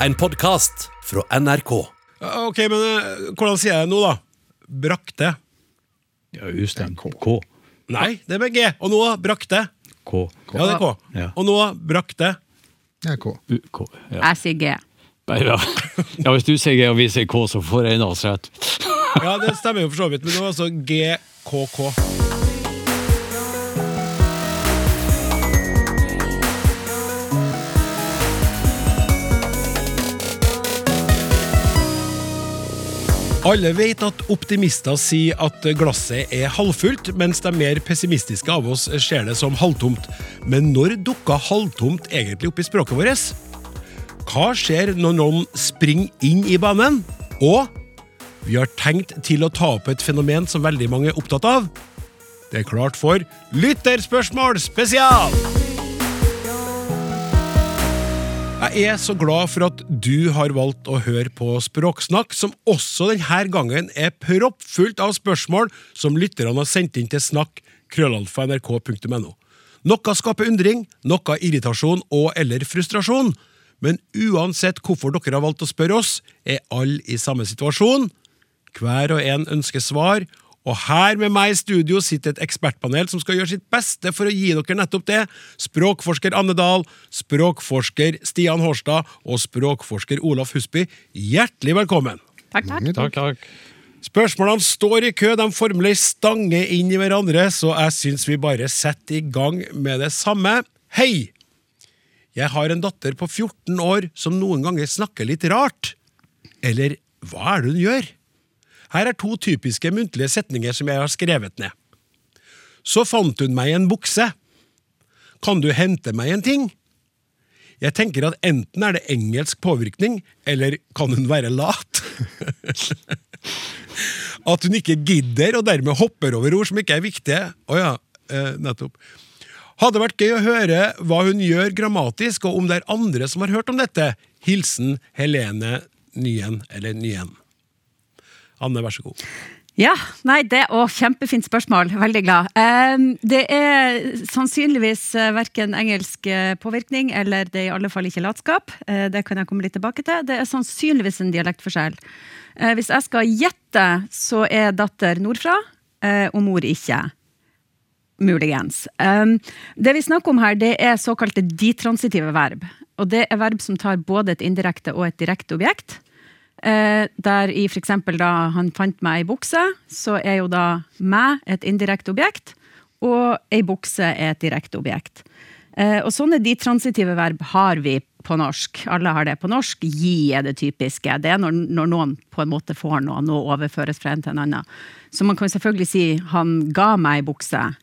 En podkast fra NRK. Ok, men eh, hvordan sier jeg det nå, da? Brakte. Ja, ustemt. K. Nei, det er med G. Og nå brakte. K. K. Ja, det er K. Ja. Og nå brakte. Det er K. U K. Ja. Jeg sier G. Nei, ja. ja, hvis du sier G og vi sier K, så får en av oss rett. Ja, det stemmer jo for så vidt, men det var altså GKK. Alle vet at optimister sier at glasset er halvfullt, mens de mer pessimistiske av oss ser det som halvtomt. Men når dukker halvtomt egentlig opp i språket vårt? Hva skjer når noen springer inn i banen? Og vi har tenkt til å ta opp et fenomen som veldig mange er opptatt av. Det er klart for Lytterspørsmål spesial! Jeg er så glad for at du har valgt å høre på Språksnakk, som også denne gangen er proppfullt av spørsmål som lytterne har sendt inn til snakk Noe skaper undring, noe irritasjon og eller frustrasjon. Men uansett hvorfor dere har valgt å spørre oss, er alle i samme situasjon. Hver og en ønsker svar, og her med meg i studio sitter et ekspertpanel som skal gjøre sitt beste for å gi dere nettopp det. Språkforsker Anne Dahl, språkforsker Stian Hårstad og språkforsker Olaf Husby, hjertelig velkommen! Takk, takk. Takk, takk. Spørsmålene står i kø, de formelig stanger inn i hverandre, så jeg syns vi bare setter i gang med det samme. Hei! Jeg har en datter på 14 år som noen ganger snakker litt rart. Eller hva er det hun gjør? Her er to typiske muntlige setninger som jeg har skrevet ned. Så fant hun meg en bukse. Kan du hente meg en ting? Jeg tenker at enten er det engelsk påvirkning, eller kan hun være lat? At hun ikke gidder, og dermed hopper over ord som ikke er viktige. Å ja, eh, nettopp. Hadde vært gøy å høre hva hun gjør grammatisk, og om det er andre som har hørt om dette. Hilsen Helene Nyen, eller Nyen. Anne, vær så god. Ja, nei, det å, kjempefint spørsmål. Veldig glad. Det er sannsynligvis eh, verken engelsk eh, påvirkning, eller det er i alle fall ikke latskap. Eh, det kan jeg komme litt tilbake til. Det er sannsynligvis en dialektforskjell. Hvis jeg skal gjette, så er datter nordfra, og mor ikke. Muligens. Det vi snakker om her, det er såkalte ditransitive verb. Og det er verb som tar både et indirekte og et direkte objekt. Eh, der i eksempel da han fant meg ei bukse, så er jo da meg et indirekte objekt, og ei bukse er et direkte objekt. Eh, og sånne de transitive verb har vi på norsk. Alle har det på norsk. Gi er det typiske. Det er når, når noen på en måte får noe, noe overføres fra en til en annen. Så man kan selvfølgelig si 'han ga meg ei bukse'.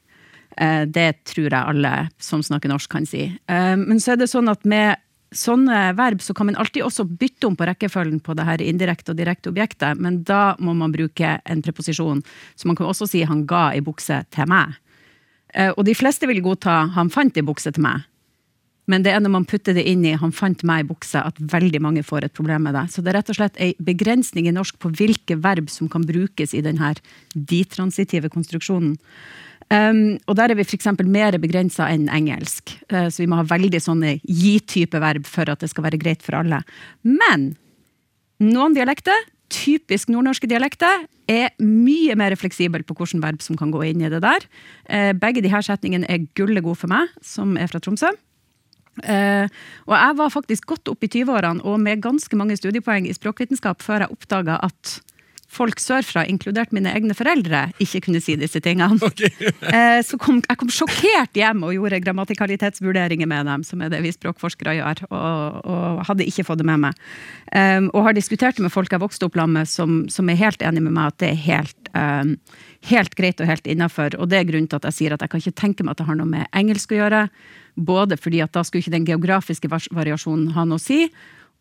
Eh, Det tror jeg alle som snakker norsk kan si. Eh, Men så er det sånn at med sånne verb så kan man alltid også bytte om på rekkefølgen på det her indirekte og direkte objektet, men da må man bruke en preposisjon. Så man kan også si 'han ga ei bukse til meg'. Eh, Og de fleste vil godta 'han fant ei bukse til meg'. Men det er når man putter det inn i 'han fant meg i bukse' at veldig mange får et problem med det. Så det er rett og slett ei begrensning i norsk på hvilke verb som kan brukes i denne ditransitive konstruksjonen. Um, og der er vi f.eks. mer begrensa enn engelsk. Uh, så vi må ha veldig sånne gi-type verb for at det skal være greit for alle. Men noen dialekter, typisk nordnorske dialekter, er mye mer fleksibel på hvilke verb som kan gå inn i det der. Uh, begge her setningene er gullet gode for meg, som er fra Tromsø. Uh, og jeg var faktisk godt opp i 20-årene og med ganske mange studiepoeng i språkvitenskap før jeg oppdaga at folk sørfra, inkludert mine egne foreldre, ikke kunne si disse tingene. Okay. så kom, jeg kom sjokkert hjem og gjorde grammatikalitetsvurderinger med dem, som er det vi språkforskere gjør, og, og hadde ikke fått det med meg. Um, og har diskutert det med folk jeg vokste opp med, som, som er helt enig med meg at det er helt, um, helt greit og helt innafor. Og det er grunnen til at jeg sier at jeg kan ikke tenke meg at det har noe med engelsk å gjøre. Både fordi at da skulle ikke den geografiske variasjonen ha noe å si,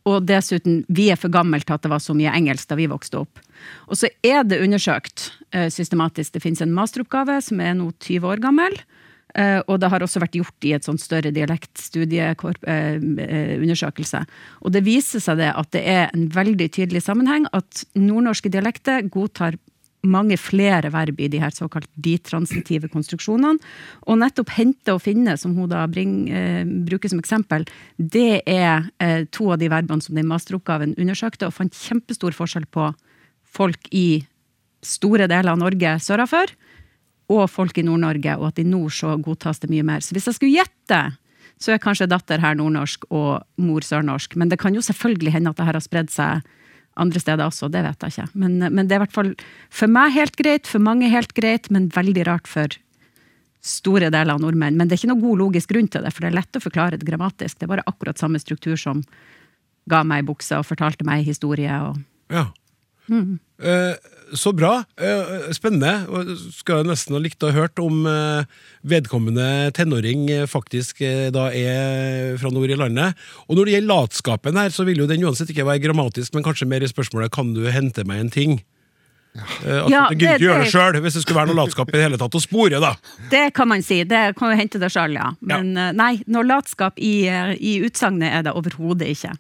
og dessuten, vi er for gamle til at det var så mye engelsk da vi vokste opp. Og så er det undersøkt eh, systematisk. Det finnes en masteroppgave som er nå 20 år gammel. eh, og det har også vært gjort i et sånt større dialektstudieundersøkelse. og det viser seg det at det er en veldig tydelig sammenheng at nordnorske dialekter godtar mange flere verb i de her såkalt ditransitive konstruksjonene. Og nettopp hente og finne, som hun da bring, eh, bruker som eksempel, det er eh, to av de verbene som den masteroppgaven undersøkte, og fant kjempestor forskjell på folk i store deler av Norge sørafor, og folk i Nord-Norge, og at i nord så godtas det mye mer. Så hvis jeg skulle gjette, så er kanskje datter her nordnorsk og mor sørnorsk. Men det kan jo selvfølgelig hende at det her har spredd seg andre steder også, det vet jeg ikke. Men, men det er i hvert fall for meg helt greit, for mange helt greit, men veldig rart for store deler av nordmenn. Men det er ikke noe god logisk grunn til det, for det er lett å forklare det grammatisk. Det er bare akkurat samme struktur som ga meg ei bukse og fortalte meg ei historie. Og... Ja. Eh, så bra. Eh, spennende. Skal nesten ha likt å ha hørt om eh, vedkommende tenåring eh, faktisk eh, da er fra nord i landet. Og når det gjelder latskapen her, så vil jo den uansett ikke være grammatisk, men kanskje mer i spørsmålet kan du hente meg en ting? Ja. altså, Ja, du gidder det- ikke gjøre det selv sjøl, hvis det skulle være noe latskap i det hele tatt å spore, da. Det kan man si. Det kan du hente deg sjøl, ja. Men ja. nei, noe latskap i, eh, i utsagnet er det overhodet ikke.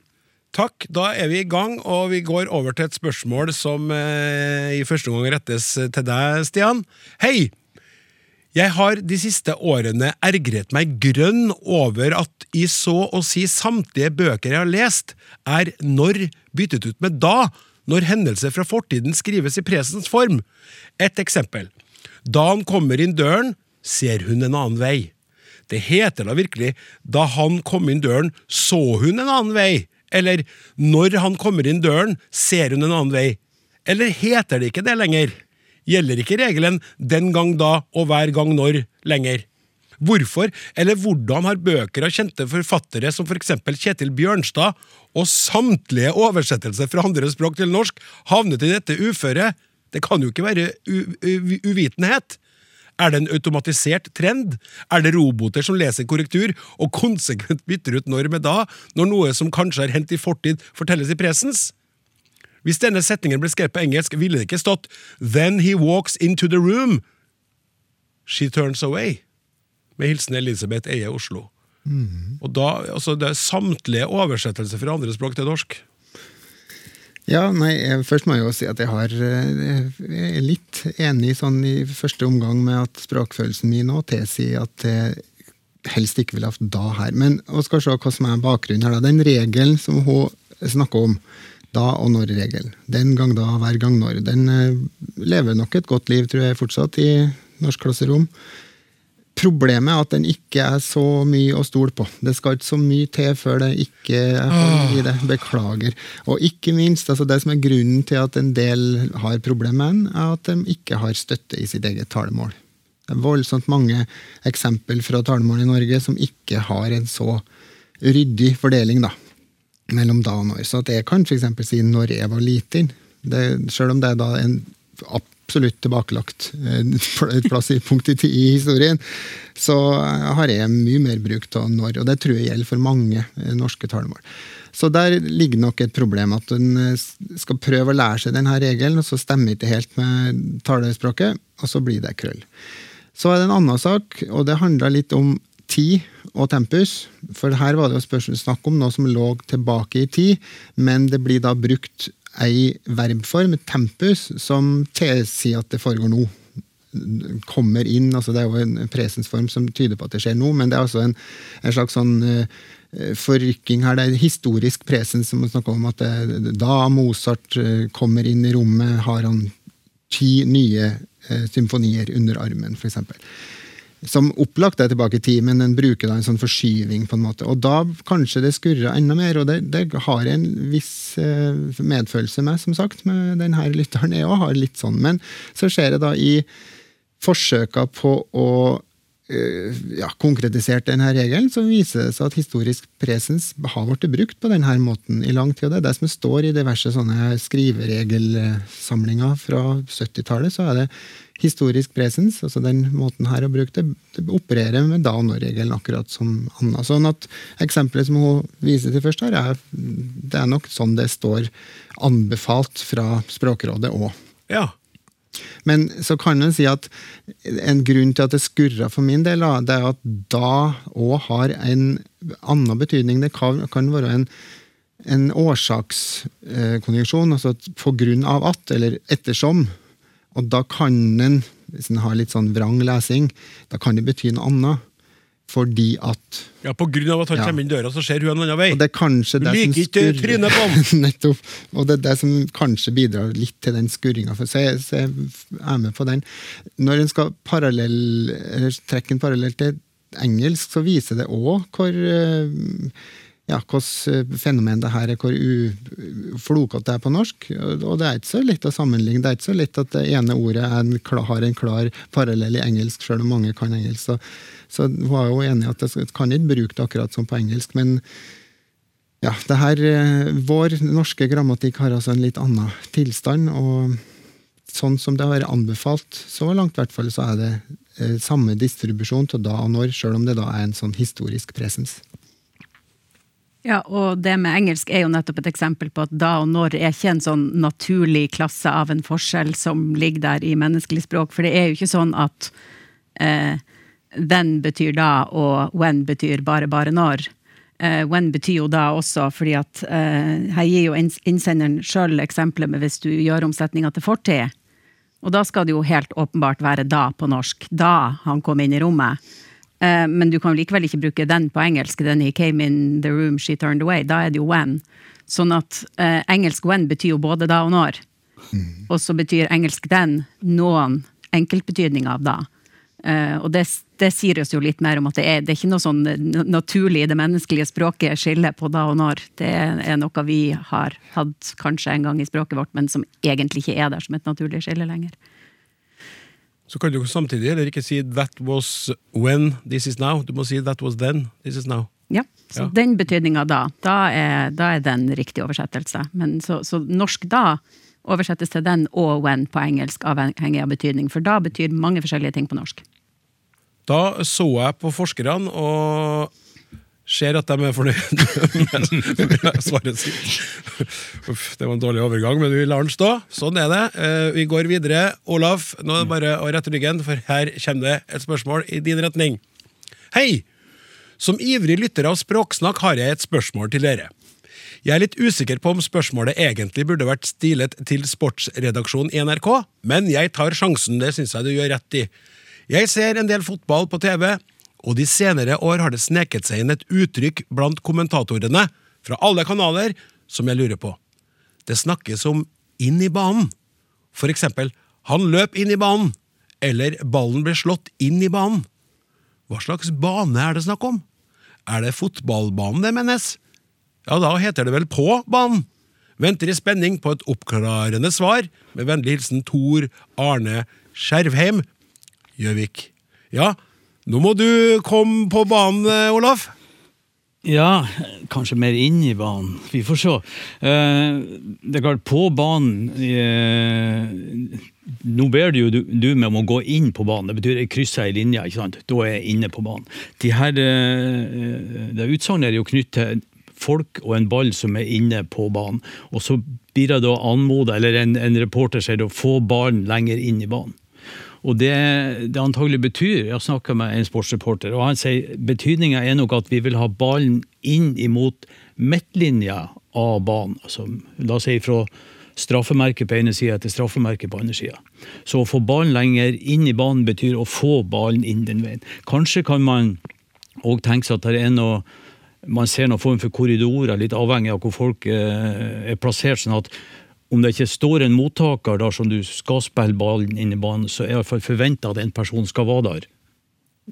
Takk, da er vi i gang, og vi går over til et spørsmål som eh, i første omgang rettes til deg, Stian. Hei! Jeg har de siste årene ergret meg grønn over at i så å si samtlige bøker jeg har lest, er når byttet ut med da, når hendelser fra fortiden skrives i presens form. Et eksempel. Da han kommer inn døren, ser hun en annen vei. Det heter da virkelig da han kom inn døren, så hun en annen vei. Eller når han kommer inn døren, ser hun en annen vei. Eller heter det ikke det lenger? Gjelder ikke regelen den gang da og hver gang når lenger? Hvorfor eller hvordan har bøker av kjente forfattere som for eksempel Kjetil Bjørnstad og samtlige oversettelser fra andre språk til norsk havnet i dette uføret? Det kan jo ikke være uvitenhet. Er det en automatisert trend? Er det roboter som leser korrektur og konsekvent bytter ut når med da, når noe som kanskje har hendt i fortid, fortelles i presens? Hvis denne setningen ble skrevet på engelsk, ville det ikke stått Then he walks into the room. She turns away. Med hilsen Elisabeth Eie Oslo. Og da, altså Det er samtlige oversettelser fra andre språk til norsk. Ja, nei, Først må jeg jo si at jeg har eh, jeg er litt enig sånn i første omgang med at språkfølelsen min nå tilsier at jeg helst ikke ville hatt da her. Men vi skal se hva som er bakgrunnen her. da. Den regelen som hun snakker om, da og når-regelen, den gang da, hver gang når, den eh, lever nok et godt liv, tror jeg, fortsatt i norskklasserom. Problemet er at den ikke er så mye å stole på. Det skal ikke så mye til før det ikke er i det. Beklager. Og ikke minst, altså det som er grunnen til at en del har problemer med den, er at de ikke har støtte i sitt eget talemål. Det er voldsomt mange eksempel fra talemål i Norge som ikke har en så ryddig fordeling da, mellom da og når. Så at jeg kan f.eks. si 'når jeg var liten', det, selv om det er da en absolutt tilbakelagt et plass i punkt i, historien, så har jeg mye mer bruk av når, og det tror jeg gjelder for mange eh, norske talemål. Så der ligger nok et problem, at en eh, skal prøve å lære seg denne regelen, og så stemmer ikke helt med talespråket, og så blir det krøll. Så er det en annen sak, og det handler litt om tid og tempus. For her var det jo snakk om noe som lå tilbake i tid, men det blir da brukt ei verbform, tempus, som tilsier at det foregår nå. Kommer inn, altså det er jo en presensform som tyder på at det skjer nå, men det er altså en, en slags sånn eh, forrykking her. Det er historisk presens som snakker om. at det, Da Mozart eh, kommer inn i rommet, har han ti nye eh, symfonier under armen, f.eks. Som opplagt er tilbake i tid, men den bruker da en sånn forskyving. på en måte. Og da kanskje det skurrer enda mer, og det, det har jeg en viss eh, medfølelse med, som sagt. med denne lytteren. Jeg òg har litt sånn. Men så ser jeg da i forsøka på å eh, ja, konkretisert denne regelen, så viser det seg at historisk presens har blitt brukt på denne måten i lang tid. og Det er det som står i diverse sånne skriveregelsamlinger fra 70-tallet. Så er det historisk presens, altså den måten her å bruke det, det opererer med da og nå-regelen, akkurat som Anna. Sånn at eksempelet som hun viser til først her, er, det er nok sånn det står anbefalt fra Språkrådet òg. Ja. Men så kan en si at en grunn til at det skurrer for min del, det er at da òg har en annen betydning. Det kan, kan være en, en årsakskonjunksjon, altså at på grunn av at, eller ettersom. Og da kan den, hvis den har litt sånn vrang lesing, da kan det bety noe annet. Fordi at Ja, På grunn av at han Ja. kommer inn døra, så ser hun en annen vei. Og det er kanskje det som liker ikke trynet på ham! Nettopp. Og det er det som kanskje bidrar litt til den skurringa. Så så jeg er med på den. Når en skal parallell, eller trekke en parallell til engelsk, så viser det òg hvor eh, ja, hvilket fenomen det her er, hvor flokete det er på norsk. Og det er ikke så lett å sammenligne. Det er ikke så lett at det ene ordet er en, har en klar parallell i engelsk, selv om mange kan engelsk. Så, så hun var jo enig i at det kan ikke bruke det akkurat som på engelsk. men ja, det her, eh, Vår norske grammatikk har altså en litt annen tilstand. og Sånn som det har vært anbefalt, så langt hvert fall, så er det eh, samme distribusjon til da og når, selv om det da er en sånn historisk presens. Ja, og det med engelsk er jo nettopp et eksempel på at da og når er ikke en sånn naturlig klasse av en forskjell som ligger der i menneskelig språk, for det er jo ikke sånn at eh, then betyr da, og when betyr bare bare når. Eh, when betyr jo da også, fordi at eh, her gir jo innsenderen sjøl eksempelet med hvis du gjør omsetninga til fortid. Og da skal det jo helt åpenbart være da på norsk. Da han kom inn i rommet. Eh, men du kan likevel ikke bruke den på engelsk. Den he came in the room, she turned away. Da er det jo when. Sånn at eh, engelsk when betyr jo både da og når. Og så betyr engelsk den noen enkeltbetydninger av da. Eh, og det, det sier oss jo litt mer om at det er, det er ikke noe sånn naturlig i det menneskelige språket skille på da og når. Det er noe vi har hatt kanskje en gang i språket vårt, men som egentlig ikke er der som et naturlig skille lenger. Så kan du samtidig heller ikke si 'that was when, this is now'. Du må si 'that was then, this is now'. Ja, så Ja. den betydninga da, da er, da er den riktig oversettelse. Men så, så norsk da oversettes til den og when på engelsk, avhengig av betydning. For da betyr mange forskjellige ting på norsk. Da så jeg på forskerne og ser at de er fornøyd med svaret sitt. Uff, det var en dårlig overgang, men vi lar den stå. Sånn er det. Eh, Vi går videre. Olaf, nå er det bare å rette ryggen, for her kommer det et spørsmål i din retning. Hei! Som ivrig lytter av Språksnakk har jeg et spørsmål til dere. Jeg er litt usikker på om spørsmålet egentlig burde vært stilet til sportsredaksjonen i NRK, men jeg tar sjansen, det syns jeg du gjør rett i. Jeg ser en del fotball på TV, og de senere år har det sneket seg inn et uttrykk blant kommentatorene fra alle kanaler som jeg lurer på. Det snakkes om inn i banen. For eksempel 'han løp inn i banen', eller 'ballen ble slått inn i banen'. Hva slags bane er det snakk om? Er det fotballbanen det menes? Ja, da heter det vel på banen. Venter i spenning på et oppklarende svar. Med vennlig hilsen Tor Arne Skjervheim, Gjøvik. Ja, nå må du komme på banen, eh, Olaf. Ja, kanskje mer inn i banen. Vi får se. Eh, det er klart, på banen eh, Nå ber du jo du, meg om å gå inn på banen. Det betyr jeg krysser ei linje. ikke sant? Da er jeg inne på banen. De her det Utsagnet er jo knyttet til folk og en ball som er inne på banen. Og så blir det da anmoda, eller en, en reporter sier da, få ballen lenger inn i banen. Og det det antagelig betyr Jeg snakka med en sportsreporter, og han sier betydninga er nok at vi vil ha ballen inn imot midtlinja av banen. Altså, la oss si fra straffemerket på ene sida til straffemerket på andre sida. Så å få ballen lenger inn i banen betyr å få ballen inn den veien. Kanskje kan man òg tenke seg at det er noe man ser noen form for korridorer, litt avhengig av hvor folk eh, er plassert. sånn at om det ikke står en mottaker der som du skal spille ballen inn i banen, så er iallfall forventa at en person skal være der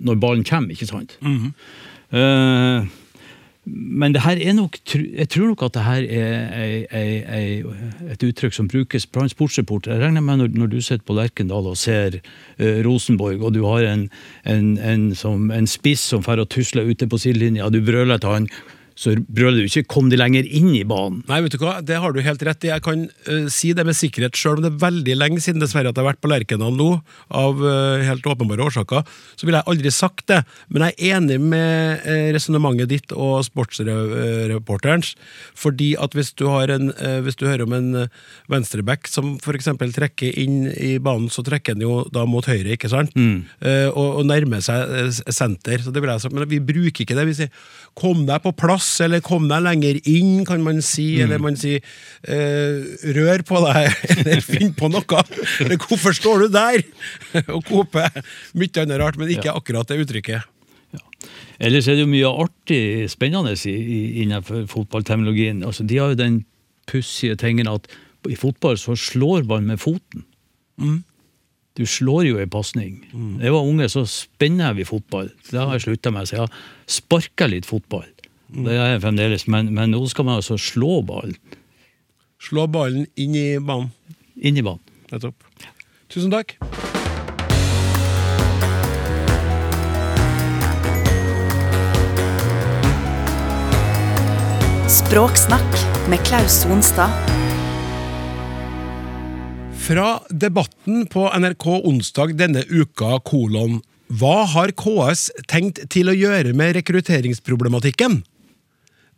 når ballen kommer, ikke sant? Eh, men det her er nok, jeg tror nok at det her er ei- ei- et uttrykk som brukes blant sportsreportere. Jeg regner med når, når du sitter på Lerkendal og ser uh, Rosenborg, og du har en, en, en, som, en spiss som fer og tusler ute på sidelinja, du brøler til han, så brøler du ikke 'kom de lenger inn i banen'. Nei, vet du hva, det har du helt rett i. Jeg kan uh, si det med sikkerhet, sjøl om det er veldig lenge siden dessverre at jeg har vært på Lerkendal nå, av uh, helt åpenbare årsaker, så ville jeg aldri sagt det. Men jeg er enig med uh, resonnementet ditt og sportsreporterens, fordi at hvis du, har en, uh, hvis du hører om en venstreback som f.eks. trekker inn i banen, så trekker han jo da mot høyre, ikke sant? Eh, og, og nærmer seg senter. Så det vil jeg sagt, Men vi bruker ikke det. Vi sier 'kom deg på plass', eller kom deg lenger inn, kan man si. Mm. Eller man sier eh, rør på deg, eller finn på noe. Eller hvorfor står du der og koper? Mye annet rart, men ikke akkurat det uttrykket. Ellers er det jo mye artig, spennende innenfor fotballterminologien. Altså, de har jo den pussige tingen at i fotball så slår man med foten. Du slår jo en pasning. Da jeg var unge, så spenna vi fotball. Det har jeg slutta med. Så jeg har sparka litt fotball. Det er jeg fremdeles, men, men nå skal man altså slå ballen Slå ballen inn i banen. inn i banen. Nettopp. Tusen takk. Språksnakk med Klaus Sonstad. Fra debatten på NRK onsdag denne uka, kolon Hva har KS tenkt til å gjøre med rekrutteringsproblematikken?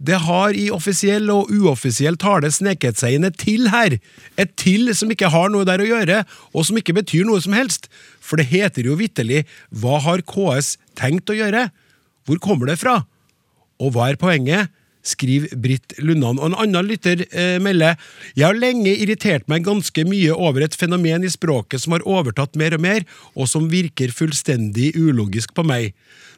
Det har i offisiell og uoffisiell tale sneket seg inn et til her. Et til som ikke har noe der å gjøre, og som ikke betyr noe som helst. For det heter jo vitterlig Hva har KS tenkt å gjøre? Hvor kommer det fra? Og hva er poenget? skriver Britt Lundan. Og en annen lytter eh, melder Jeg har lenge irritert meg ganske mye over et fenomen i språket som har overtatt mer og mer, og som virker fullstendig ulogisk på meg.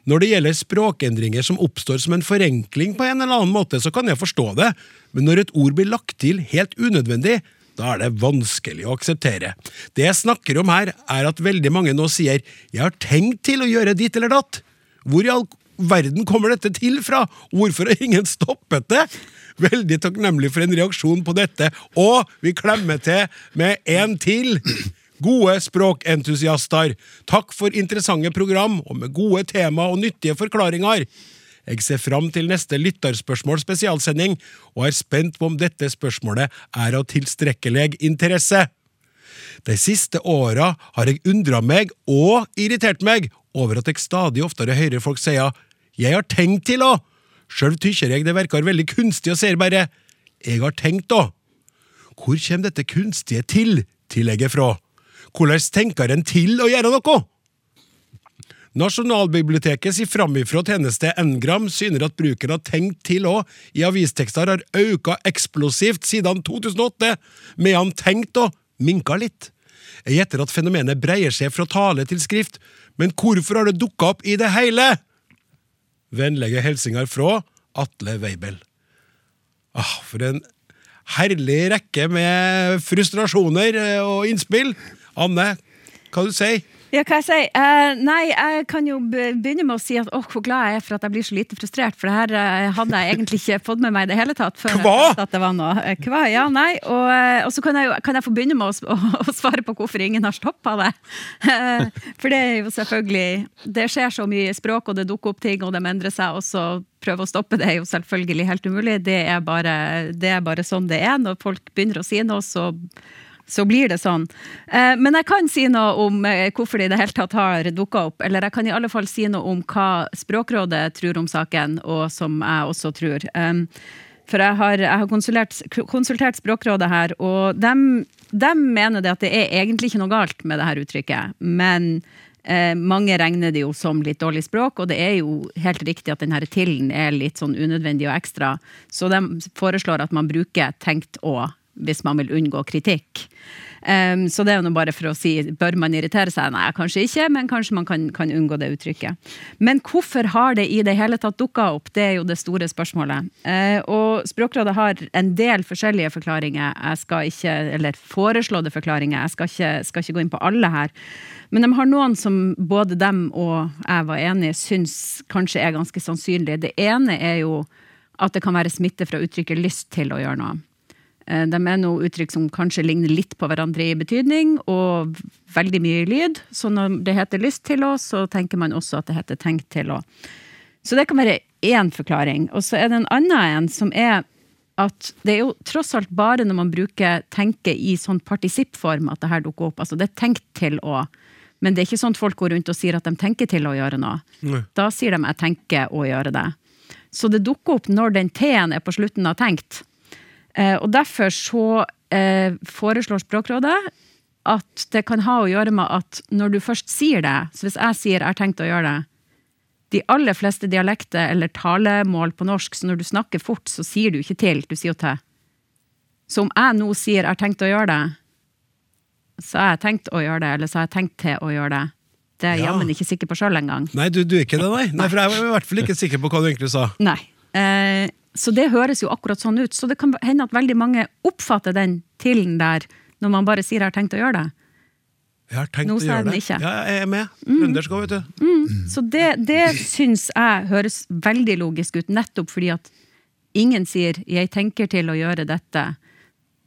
Når det gjelder språkendringer som oppstår som en forenkling på en eller annen måte, så kan jeg forstå det, men når et ord blir lagt til helt unødvendig, da er det vanskelig å akseptere. Det jeg snakker om her, er at veldig mange nå sier 'jeg har tenkt til å gjøre ditt eller datt'. Hvor i all verden kommer dette til fra? Hvorfor har ingen stoppet det? Veldig takknemlig for en reaksjon på dette, og vi klemmer til med en til. Gode språkentusiaster, takk for interessante program og med gode tema og nyttige forklaringer. Jeg ser fram til neste lytterspørsmål spesialsending, og er spent på om dette spørsmålet er av tilstrekkelig interesse. De siste åra har jeg undra meg og irritert meg over at jeg stadig oftere hører folk si 'jeg har tenkt til å'. Sjøl tykker jeg det verker veldig kunstig og sier bare 'jeg har tenkt å'. Hvor kommer dette kunstige til-tillegget fra? Hvordan tenker en til å gjøre noe? Nasjonalbiblioteket sier framifrå tjeneste Ngram syner at bruken av tenkt til òg i avistekster har økt eksplosivt siden 2008, medan tenkt og minka litt. Jeg gjetter at fenomenet breier seg fra tale til skrift, men hvorfor har det dukka opp i det hele? Vennlige hilsener fra Atle Weibel. Ah, for en herlig rekke med frustrasjoner og innspill. Anne, hva du sier Ja, hva jeg sier? Uh, nei, jeg kan jo begynne med å si at åh, hvor glad jeg er for at jeg blir så lite frustrert, for det her uh, hadde jeg egentlig ikke fått med meg i det hele tatt. Før Hva? At det var noe. Eh, Hva? Ja, nei. Og, og så kan jeg, jo, kan jeg få begynne med å, å, å svare på hvorfor ingen har stoppa det. Uh, for det er jo selvfølgelig Det skjer så mye språk, og det dukker opp ting, og de endrer seg, og så prøve å stoppe det er jo selvfølgelig helt umulig. Det er bare, det er bare sånn det er. Når folk begynner å si noe, så så blir det sånn. Eh, men jeg kan si noe om eh, hvorfor det i det hele tatt har dukka opp. Eller jeg kan i alle fall si noe om hva Språkrådet tror om saken, og som jeg også tror. For jeg har, jeg har konsultert, konsultert Språkrådet her, og de, mener det at det er egentlig ikke noe galt med det her uttrykket. Men eh, mange regner det jo som litt dårlig språk, og det er jo helt riktig at denne til-en er litt sånn unødvendig og ekstra. Så de foreslår at man bruker tenkt å hvis man vil unngå kritikk. Um, så det er jo bare for å si, bør man irritere seg? Nei, kanskje ikke, men kanskje man kan, kan unngå det uttrykket. Men hvorfor har det i det hele tatt dukka opp? Det er jo det store spørsmålet. Uh, og Språkrådet har en del forskjellige forklaringer, jeg skal ikke, eller foreslåtte forklaringer. Jeg skal ikke, skal ikke gå inn på alle her. Men de har noen som både dem og jeg var enige syns kanskje er ganske sannsynlige. Det ene er jo at det kan være smitte fra uttrykket 'lyst til å gjøre noe'. Eh, De er noe uttrykk som kanskje ligner litt på hverandre i betydning, og veldig mye lyd. Så når det heter lyst til å, så tenker man også at det heter tenkt til å. Så det kan være én forklaring. Og så er det en annen en som er at det er jo tross alt bare når man bruker tenke i sånn partisippform at det her dukker opp. Altså det er tenkt til å. Men det er ikke sånn at folk går rundt og sier at de tenker til å gjøre noe. Nei. Da sier de 'jeg tenker å gjøre det'. Så det dukker opp når den T-en er på slutten av tenkt. Eh, og derfor så eh, foreslår Språkrådet at det kan ha å gjøre med at når du først sier det, så hvis jeg sier 'jeg har tenkt å gjøre det', de aller fleste dialekter eller talemål på norsk, så når du snakker fort, så sier du ikke til, du sier jo til. Så om jeg nå sier 'jeg har tenkt å gjøre det', så har jeg tenkt å gjøre det, eller så har jeg tenkt til å gjøre det. Det er jeg Ja. jammen ikke sikker på sjøl engang. Nei, du, du er ikke det, nei? nei for jeg var i hvert fall ikke sikker på hva du egentlig sa. Nei. Eh, så det høres jo akkurat sånn ut. Så det kan hende at veldig mange oppfatter den til-en der, når man bare sier 'jeg har tenkt å gjøre det'. Jeg har tenkt Nå å gjøre det. ikke. Ja, jeg er med. Underskå, òg, vet du. Så det, det syns jeg høres veldig logisk ut, nettopp fordi at ingen sier 'jeg tenker til å gjøre dette'.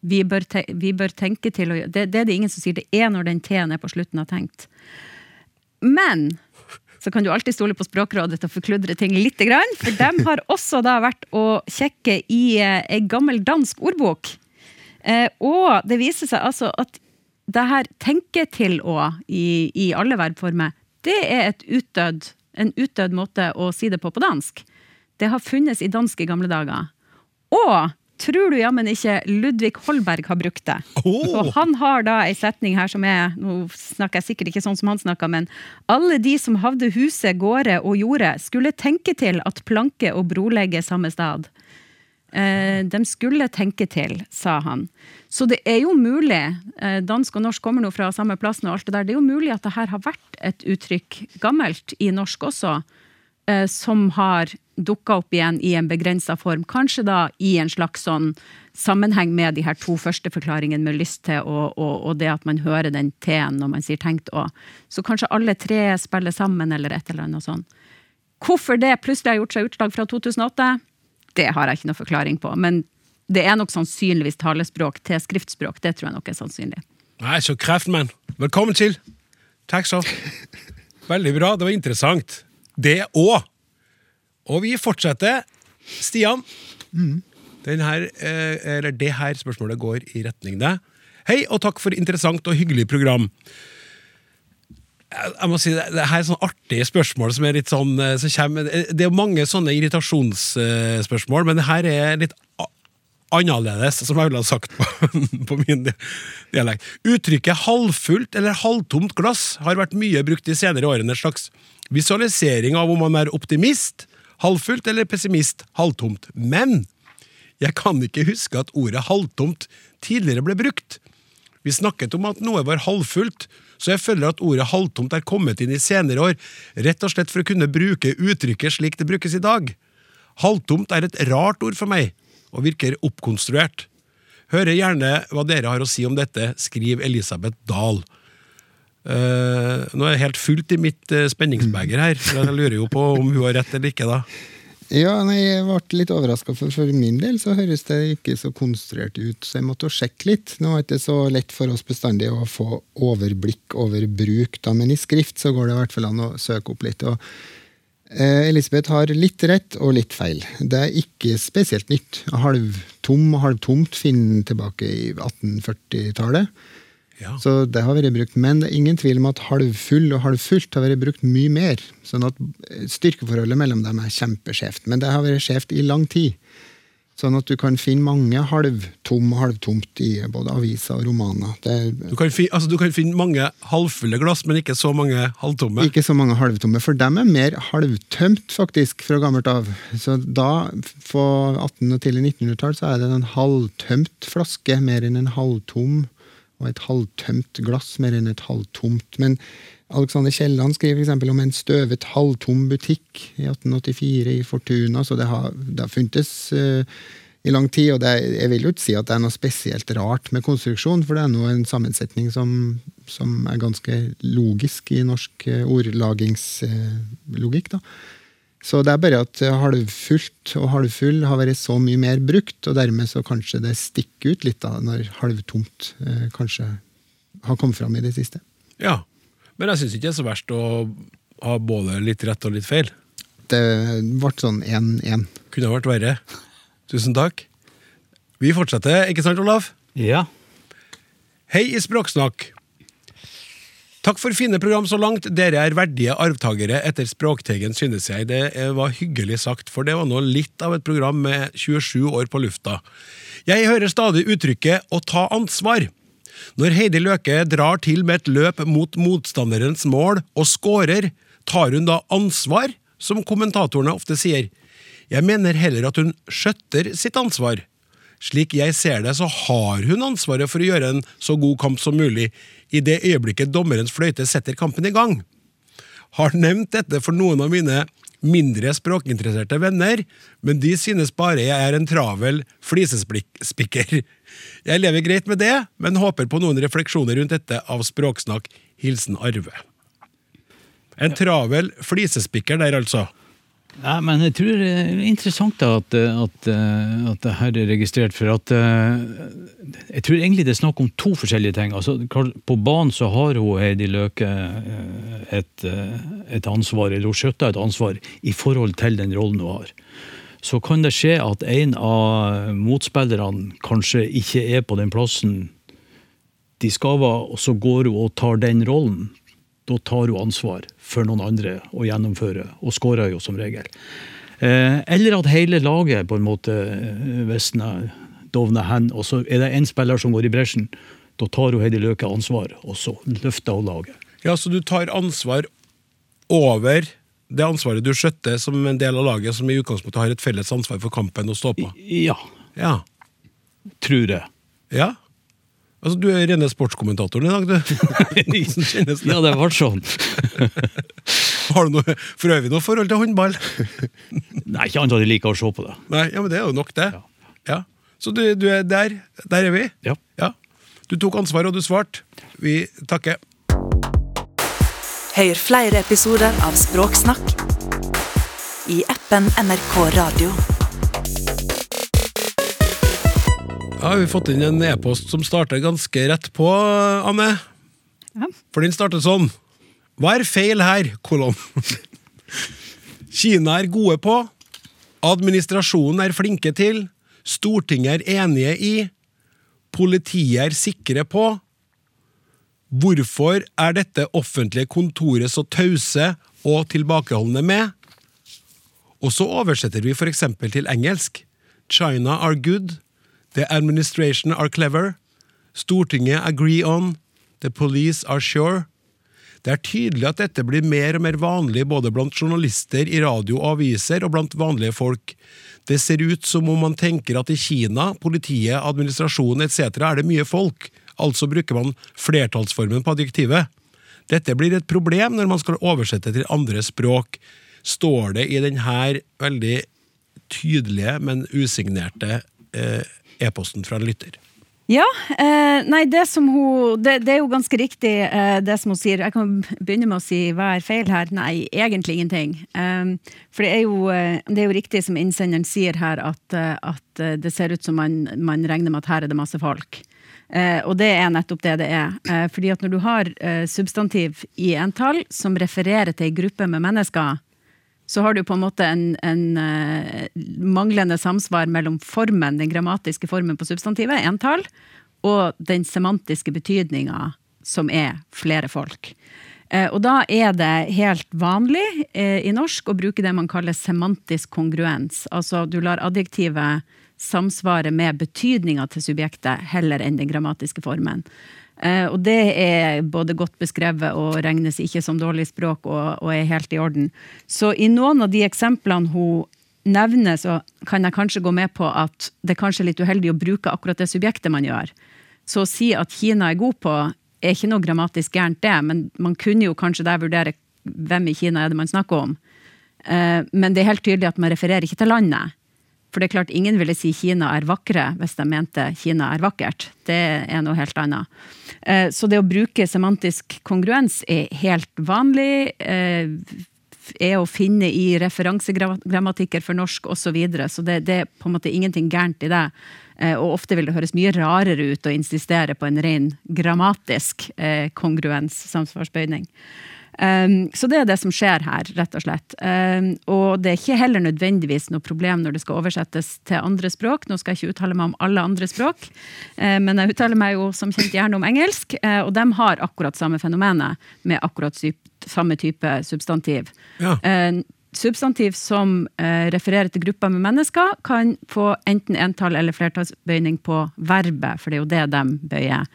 Vi bør, te vi bør tenke til å gjøre det, det er det ingen som sier. Det er når den T-en er på slutten av tenkt. Men så kan du alltid stole på Språkrådet til å forkludre ting litt, for de har også da vært å kjekke i eh, ei gammel dansk ordbok. Eh, og det viser seg altså at det her tenke til å i, i alle verbformer, det er et utdødd, en utdødd måte å si det på på dansk. Det har funnes i dansk i gamle dager. Og tror du jammen ikke Ludvig Holberg har brukt det? Oh. Og han har da ei setning her som er Nå snakker jeg sikkert ikke sånn som han snakker, men alle de som havde huset, gårde og jorde, skulle tenke til at planke og brolegge samme stad. Eh, de skulle tenke til, sa han. Så det er jo mulig, eh, dansk og norsk kommer nå fra samme plassen, og alt det der, det er jo mulig at det her har vært et uttrykk gammelt i norsk også, som har dukka opp igjen i en begrensa form. Kanskje da i en slags sånn sammenheng med de her to første forklaringene med lyst til og, og, og det at man hører den T-en når man sier tenkt å. Så kanskje alle tre spiller sammen, eller et eller annet sånn. Hvorfor det plutselig har gjort seg utslag fra 2008, det har jeg ikke noe forklaring på. Men det er nok sannsynligvis talespråk til skriftspråk. Det tror jeg nok er sannsynlig. Nei, så kreftmann. Velkommen til. Takk så. Veldig bra, det var interessant. Det òg. Og vi fortsetter. Stian. Den her, eh, eller det her spørsmålet går i retning deg. Hei, og takk for interessant og hyggelig program. Jeg må si, Det det her er sånn artige spørsmål som er litt sånn eh, som kommer, Det er mange sånne irritasjonsspørsmål, men det her er litt annerledes, som jeg ville ha sagt på, på min di- dialekt. Uttrykket halvfullt eller halvtomt glass har vært mye brukt de senere årene. En slags visualisering av om man er optimist, halvfullt eller pessimist, halvtomt. Men jeg kan ikke huske at ordet halvtomt tidligere ble brukt. Vi snakket om at noe var halvfullt, så jeg føler at ordet halvtomt er kommet inn i senere år, rett og slett for å kunne bruke uttrykket slik det brukes i dag. Halvtomt er et rart ord for meg, og virker oppkonstruert. Hører gjerne hva dere har å si om dette, skriv Elisabeth Dahl. Uh, nå er det helt fullt i mitt uh, spenningsbeger her, så jeg lurer jo på om hun har rett eller ikke. da. Ja, nei, Jeg ble litt overraska, for for min del så høres det ikke så konstruert ut. Så jeg måtte jo sjekke litt. Nå er det ikke så lett for oss bestandig å få overblikk over bruk, da, men i skrift så går det i hvert fall an å søke opp litt. og Elisabeth har litt rett og litt feil. Det er ikke spesielt nytt. Halvtom og halvtomt finner tilbake i 1840-tallet. Ja. Så det har vært brukt, Men det er ingen tvil om at halvfull og halvfullt har vært brukt mye mer. Sånn at styrkeforholdet mellom dem er kjempeskjevt. Men det har vært skjevt i lang tid. Sånn at du kan finne mange halvtom og halvtomt i både aviser og romaner. Det er Du kan, fi, altså, du kan finne mange halvfulle glass, men ikke så mange halvtomme. ikke så mange halvtomme, for dem er mer halvtømt, faktisk, fra gammelt av. Så da, på 1800- og tidlig 1900-tall, så er det en halvtømt flaske mer enn en halvtom, og et halvtømt glass mer enn et halvtomt. Men Alexander Kielland skriver f.eks. om en støvet halvtom butikk i 1884 i Fortuna, så det har, det har funtes uh, i lang tid. Og er- jeg vil jo ikke si at det er noe spesielt rart med konstruksjon, for det er nå en sammensetning som, som er ganske logisk i norsk uh, ordlagingslogikk. Uh, Så det er bare at eh, halvfullt og halvfull har vært så mye mer brukt, og dermed så kanskje det stikker ut litt da, når halvtomt kanskje har kommet fram i det siste. Ja, Men jeg syns ikke det er så verst å ha både litt rett og litt feil. Det ble sånn 1-1. Kunne vært verre. Tusen takk. Vi fortsetter, ikke sant, Olav? Ja. Hei i Språksnakk. Takk for fine program så langt. Dere er verdige arvtakere etter Språkteigen, synes jeg. Det var hyggelig sagt, for det var nå litt av et program med 27 år på lufta. Jeg hører stadig uttrykket 'å ta ansvar'. Når Heidi Løke drar til med et løp mot motstanderens mål og scorer, tar hun da ansvar som kommentatorene ofte sier. Jeg mener heller at hun skjøtter sitt ansvar. Slik jeg ser det, så har hun ansvaret for å gjøre en så god kamp som mulig i det øyeblikket dommerens fløyte setter kampen i gang. Har nevnt dette for noen av mine mindre språkinteresserte venner, men de synes bare jeg er en travel flisespikker. Jeg lever greit med det, men håper på noen refleksjoner rundt dette av Språksnakk. Hilsen Arve. En travel flisespikker der, altså. Ja, men jeg tror det er interessant at, at, at det her er registrert, for at eh, Jeg tror egentlig det er snakk om to forskjellige ting. Altså, på banen så har hun Heidi Løke eh, et, eh, et ansvar, eller hun skjøtter et ansvar i forhold til den rollen hun har. Så kan det skje at en av motspillerne kanskje ikke er på den plassen de skal være, og så går hun og tar den rollen da tar hun ansvar for noen andre å gjennomføre, og skårer jo som regel. Eh, eller at hele laget på en måte eh, visner, dovner hen, og så er det én spiller som går i bresjen. Da tar hun Heidi Løke ansvar, og så løfter hun laget. Ja, Så du tar ansvar over det ansvaret du skjøtter som en del av laget, som i utgangspunktet har et felles ansvar for kampen å stå på? Ja, Ja. tror jeg. ja. Altså, Du er rene sportskommentatoren i dag, du. Det? Ja, det ble sånn. Har du noe, for øvrig noe forhold til håndball? Nei, ikke annet enn jeg liker å se på det. Nei, ja, men det er jo nok, det. Ja. Ja. Så du, du er der. Der er vi. Ja. Ja. Du tok ansvar, og du svarte. Vi takker. Hør flere episoder av Språksnakk i appen NRK Radio. Ja, Vi har fått inn en e-post som starter ganske rett på, Anne. Ja. For den starter sånn. Hva er feil her? Kolon. Kina er gode på. Administrasjonen er flinke til. Stortinget er enige i. Politiet er sikre på. Hvorfor er dette offentlige kontoret så tause og tilbakeholdne med? Og så oversetter vi f.eks. til engelsk. China are good. The administration are clever. Stortinget agree on. The police are sure. Det er tydelig at dette blir mer og mer vanlig både blant journalister i radio og aviser og blant vanlige folk. Det ser ut som om man tenker at i Kina, politiet, administrasjonen etc. er det mye folk, altså bruker man flertallsformen på adjektivet. Dette blir et problem når man skal oversette til andre språk, står det i denne veldig tydelige, men usignerte eh, e-posten fra en lytter. Ja, eh, nei, det som hun det, det er jo ganske riktig eh, det som hun sier. Jeg kan begynne med å si hva er feil her. Nei, egentlig ingenting. Eh, for det er, jo, eh, det er jo riktig som innsenderen sier her, at, eh, at det ser ut som man, man regner med at her er det masse folk. Eh, og det er nettopp det det er. Eh, fordi at når du har eh, substantiv i entall som refererer til ei gruppe med mennesker, så har du på en måte en, en eh, manglende samsvar mellom formen, den grammatiske formen på substantivet, entall, og den semantiske betydninga, som er flere folk. Eh, og da er det helt vanlig eh, i norsk å bruke det man kaller semantisk kongruens. Altså du lar adjektivet samsvare med betydninga til subjektet heller enn den grammatiske formen. Eh, og det er både godt beskrevet og regnes ikke som dårlig språk og, og er helt i orden. Så i noen av de eksemplene hun nevner, så kan jeg kanskje gå med på at det er kanskje litt uheldig å bruke akkurat det subjektet man gjør. Så å si at Kina er god på, er ikke noe grammatisk gærent, det, men man kunne jo kanskje der vurdere hvem i Kina er det man snakker om. Eh, Men det er helt tydelig at man refererer ikke til landet. For det er klart, ingen ville si Kina er vakre hvis de mente Kina er vakkert. Det er noe helt annet. Eh, Så det å bruke semantisk kongruens er helt vanlig. eh, Er å finne i referansegrammatikker for norsk osv. Så, videre. så det, det er på en måte ingenting gærent i det. Eh, Og ofte vil det høres mye rarere ut å insistere på en ren grammatisk kongruens, samsvarsbøyning. Um, så det er det som skjer her, rett og slett. Um, og det er ikke heller nødvendigvis noe problem når det skal oversettes til andre språk. Nå skal jeg ikke uttale meg om alle andre språk, uh, men jeg uttaler meg jo som kjent gjerne om engelsk. uh, og de har akkurat samme fenomenet, med akkurat samme type substantiv. Ja. Uh, substantiv som eh, refererer til grupper med mennesker, kan få enten entall eller flertallsbøyning på verbet, for det er jo det de bøyer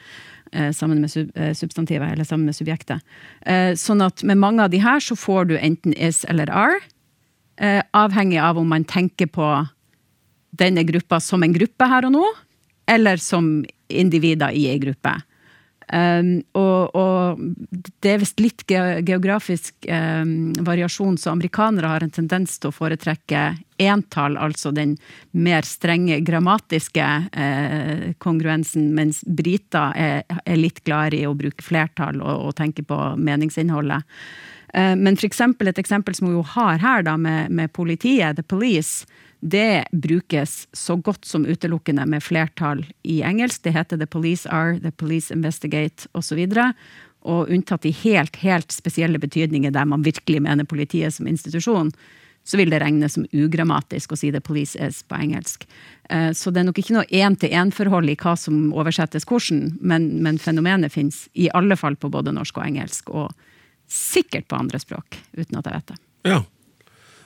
sammen med eh, substantivet, eller sammen med subjektet. Eh, sånn at med mange av de her så får du enten is eller are, eh, avhengig av om man tenker på denne gruppa som en gruppe her og nå, eller som individer i ei gruppe. Um, og, og, det er visst litt ge geografisk um, variasjon, så amerikanere har en tendens til å foretrekke entall, altså den mer strenge grammatiske uh, kongruensen, mens briter er, er, litt glad i å bruke flertall og, og tenke på meningsinnholdet. Uh, men for eksempel, et eksempel som vi har her, da, med, med politiet, the police, det brukes så godt som utelukkende med flertall i engelsk. Det heter The Police Are, The Police Investigate osv. Og, og unntatt i helt, helt spesielle betydninger der man virkelig mener politiet som institusjon, så vil det regnes som ugrammatisk å si 'the police is' på engelsk. Eh, så det er nok ikke noe én-til-én-forhold i hva som oversettes hvordan, men, men fenomenet fins i alle fall på både norsk og engelsk, og sikkert på andre språk, uten at jeg vet det. Ja,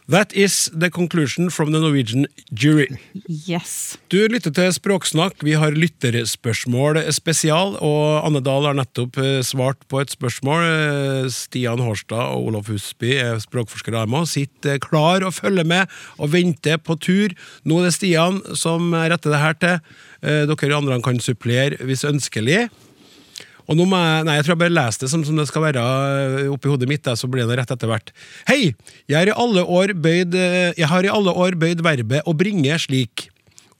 That is the conclusion from the Norwegian jury. Yes. Du lytter til Språksnakk. Vi har lytterspørsmål spesial, og Anne Dahl har nettopp eh, svart på et spørsmål. Eh, Stian Hårstad og Olof Husby er språkforskere her med sitter klar og følger med og venter på tur. Nå er det Stian som retter det her til. Eh, dere andre kan supplere hvis ønskelig. Og nå må jeg, nei, jeg tror jeg bare leser det som, som det skal være eh, oppi hodet mitt, så blir det rett etter hvert. Hei! Jeg har i alle år bøyd, eh, jeg har i alle år bøyd verbet å bringe slik.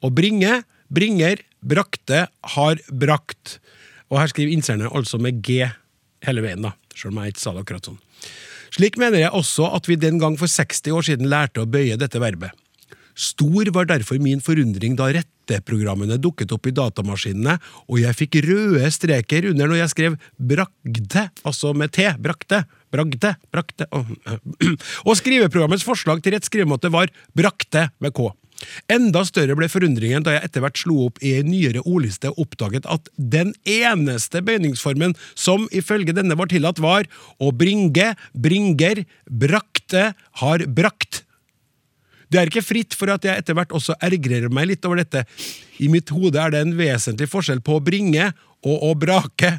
Å bringe, bringer, brakte, har brakt. Og her skriver innsenderne altså med G hele veien, da. Selv om jeg ikke sa det akkurat sånn. Slik mener jeg også at vi den gang for 60 år siden lærte å bøye dette verbet. Stor var derfor min forundring da retteprogrammene dukket opp i datamaskinene, og jeg fikk røde streker under når jeg skrev bragde, altså med T, brakte, bragde, brakte Og skriveprogrammets forslag til rett skrivemåte var brakte med K. Enda større ble forundringen da jeg etter hvert slo opp i en nyere ordliste og oppdaget at den eneste bøyningsformen som ifølge denne var tillatt, var å bringe, bringer, brakte, har brakt. Det er ikke fritt for at jeg etter hvert også ergrer meg litt over dette. I mitt hode er det en vesentlig forskjell på å bringe og å brake.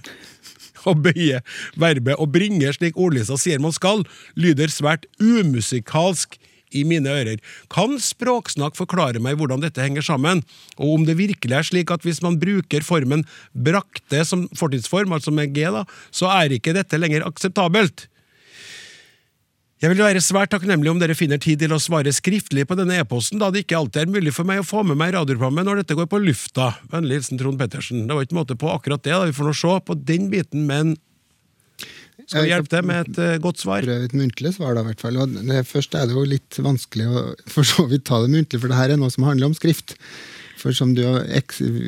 Å bøye verbet å bringe, slik ordlista sier man skal, lyder svært umusikalsk i mine ører. Kan Språksnakk forklare meg hvordan dette henger sammen, og om det virkelig er slik at hvis man bruker formen brakte som fortidsform, altså med g, da, så er ikke dette lenger akseptabelt? Jeg vil være svært takknemlig om dere finner tid til å svare skriftlig på denne e-posten, da det ikke alltid er mulig for meg å få med meg radioprogrammet når dette går på lufta. Vennlig hilsen Trond Pettersen. Det var ikke måte på akkurat det, da. vi får nå se på den biten, men skal vi hjelpe deg med et uh, godt svar? Prøv et muntlig svar, da, i hvert fall. Og det, først er det jo litt vanskelig å for så vidt ta det muntlig, for det her er noe som handler om skrift. For som du har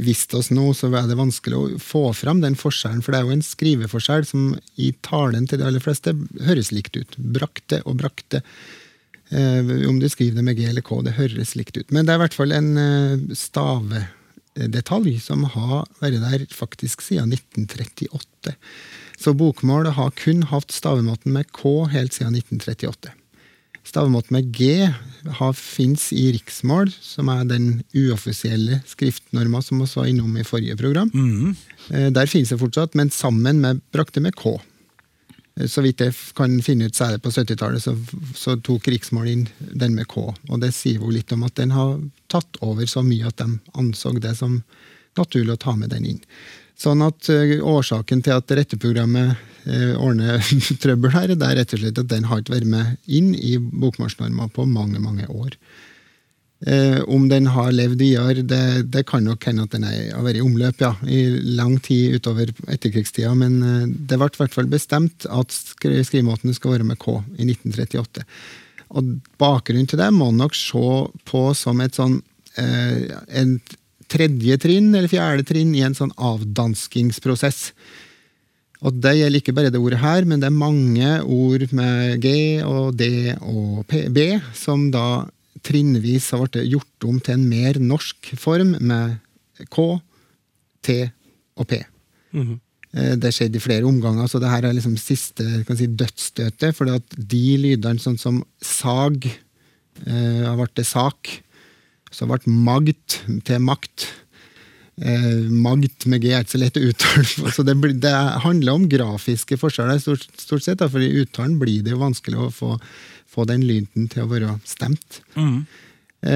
visst oss nå, så er det vanskelig å få fram den forskjellen. For det er jo en skriveforskjell som i talen til de aller fleste høres likt ut. Brakte og brakte. Eh, om du skriver det med G eller K, det høres likt ut. Men det er i hvert fall en eh, stavedetalj som har vært der faktisk siden 1938. Så bokmål har kun hatt stavemåten med K helt siden 1938. Stavemåten med G fins i riksmål, som er den uoffisielle skriftnorma som vi var innom i forrige program. Mm. Der finnes det fortsatt, men sammen med brakte med K. Eh, så vidt jeg kan finne ut, så det på 70-tallet så, så, tok riksmål inn den med K. Og det sier jo litt om at den har tatt over så mye at de anså det som naturlig å ta med den inn. Sånn at uh, årsaken til at retteprogrammet uh, ordner trøbbel her, det er rett og slett at den har ikke vært med inn i bokmålsnorma på mange, mange år. Eh, om den har levd videre, det, det, kan nok hende at den har vært i omløp ja, i lang tid utover etterkrigstida, men det ble i hvert fall bestemt at skrivemåten skal være med K i 1938. Og Bakgrunnen til det må nok se på som et sånn en tredje trinn eller fjerde trinn i en sånn avdanskingsprosess. Og Det gjelder ikke bare det ordet her, men det er mange ord med G og D og P, B som da trinnvis har blitt gjort om til en mer norsk form med K, T og P. Mm -hmm. Det skjedde i flere omganger, så det her er liksom siste si, dødsstøtet. For de lydene, sånn som sag, eh, har blitt sak. Så ble magt til makt. Eh, magt med G er ikke så lett å uttale. Så det, det handler om grafiske forskjeller, stort, stort sett. Da, for i uttalen blir det jo vanskelig å få få den lyden til å være stemt. Eh,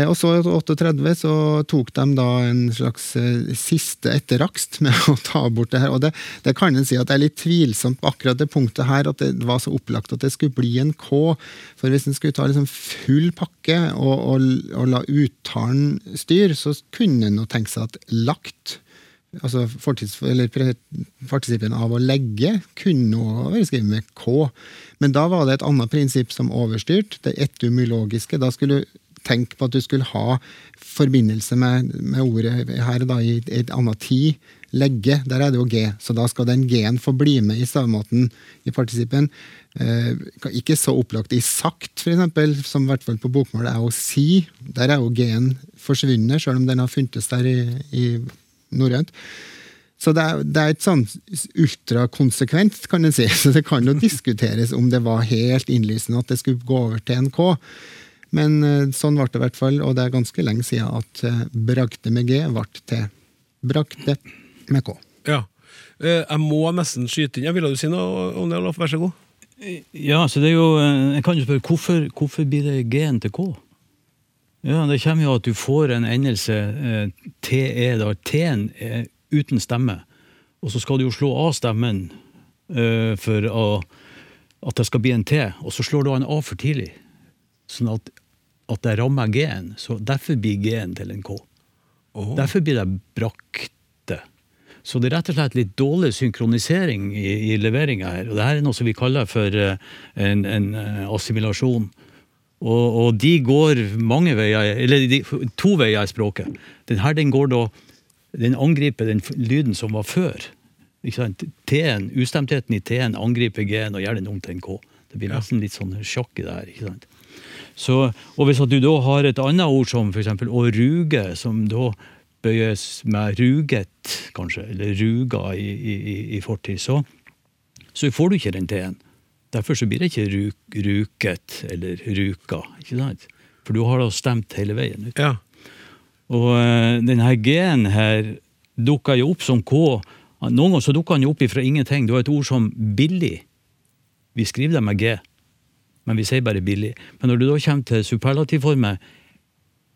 og så i 38 så tok de da en slags eh, siste etterrakst med å ta bort det her. Og det, det kan en si at det er litt tvilsomt på akkurat det punktet her, at det var så opplagt at det skulle bli en K. For hvis en skulle ta liksom full pakke og, og, og la uttalen styre, så kunne en jo tenke seg at lagt altså partisippen av å legge kunne også være skrevet med K. Men da var det et annet prinsipp som overstyrt, det etymologiske. Da skulle du tenke på at du skulle ha forbindelse med, med ordet her da, i et annet tid. Legge, der er det jo G, så da skal den G-en få bli med i stavemåten i partisippen. Eh, ikke så opplagt i sagt, eksempel, som i hvert fall på bokmål er å si. Der er jo G-en forsvunnet, selv om den har funtes der i, i norrønt. Så det er, det er et sånn ultrakonsekvent, kan en si. Så det kan jo diskuteres om det var helt innlysende at det skulle gå over til en K. Men eh, sånn ble det i hvert fall, og det er ganske lenge siden at brakte bragte med G ble til brakte med K. Ja. Eh, Jeg må nesten skyte inn. Jeg Ville du si noe om det, Olaf? Vær så god. Ja, så det er jo eh, Jeg kan jo spørre, hvorfor, hvorfor blir det G-en til K? Ja, Det kommer jo at du får en endelse, eh, TE, da. T-en er uten stemme. Og så skal du jo slå av stemmen eh, for å, at det skal bli en T, og så slår du av en A for tidlig. Sånn at, at det rammer G-en. Så derfor blir G-en til en K. Derfor blir det brakte. Så det er rett og slett litt dårlig synkronisering i, i leveringa her. Og det her er noe som vi kaller for eh, en, en eh, assimilasjon. Og, og de går mange veier, eller de, to veier i språket. Den her den går da Den angriper den lyden som var før. Ikke sant? T-en, Ustemtheten i T-en angriper G-en og gjør den om til en K. Det blir nesten litt sånn sjakk i det her. ikke sant? Så, og hvis du da har et annet ord som f.eks. å ruge, som da bøyes med ruget, kanskje, eller ruga i, i, i- i fortid, så, så får du ikke den T-en. Derfor så blir det ikke ruk, ruket eller ruka. ikke sant? For du har da stemt hele veien. ut. Ja. Og eh, denne G-en her dukker jo opp som K. Noen ganger så dukker den jo opp ifra ingenting. Du har et ord som billig. Vi skriver det med G, men vi sier bare billig. Men når du da kommer til superlativformet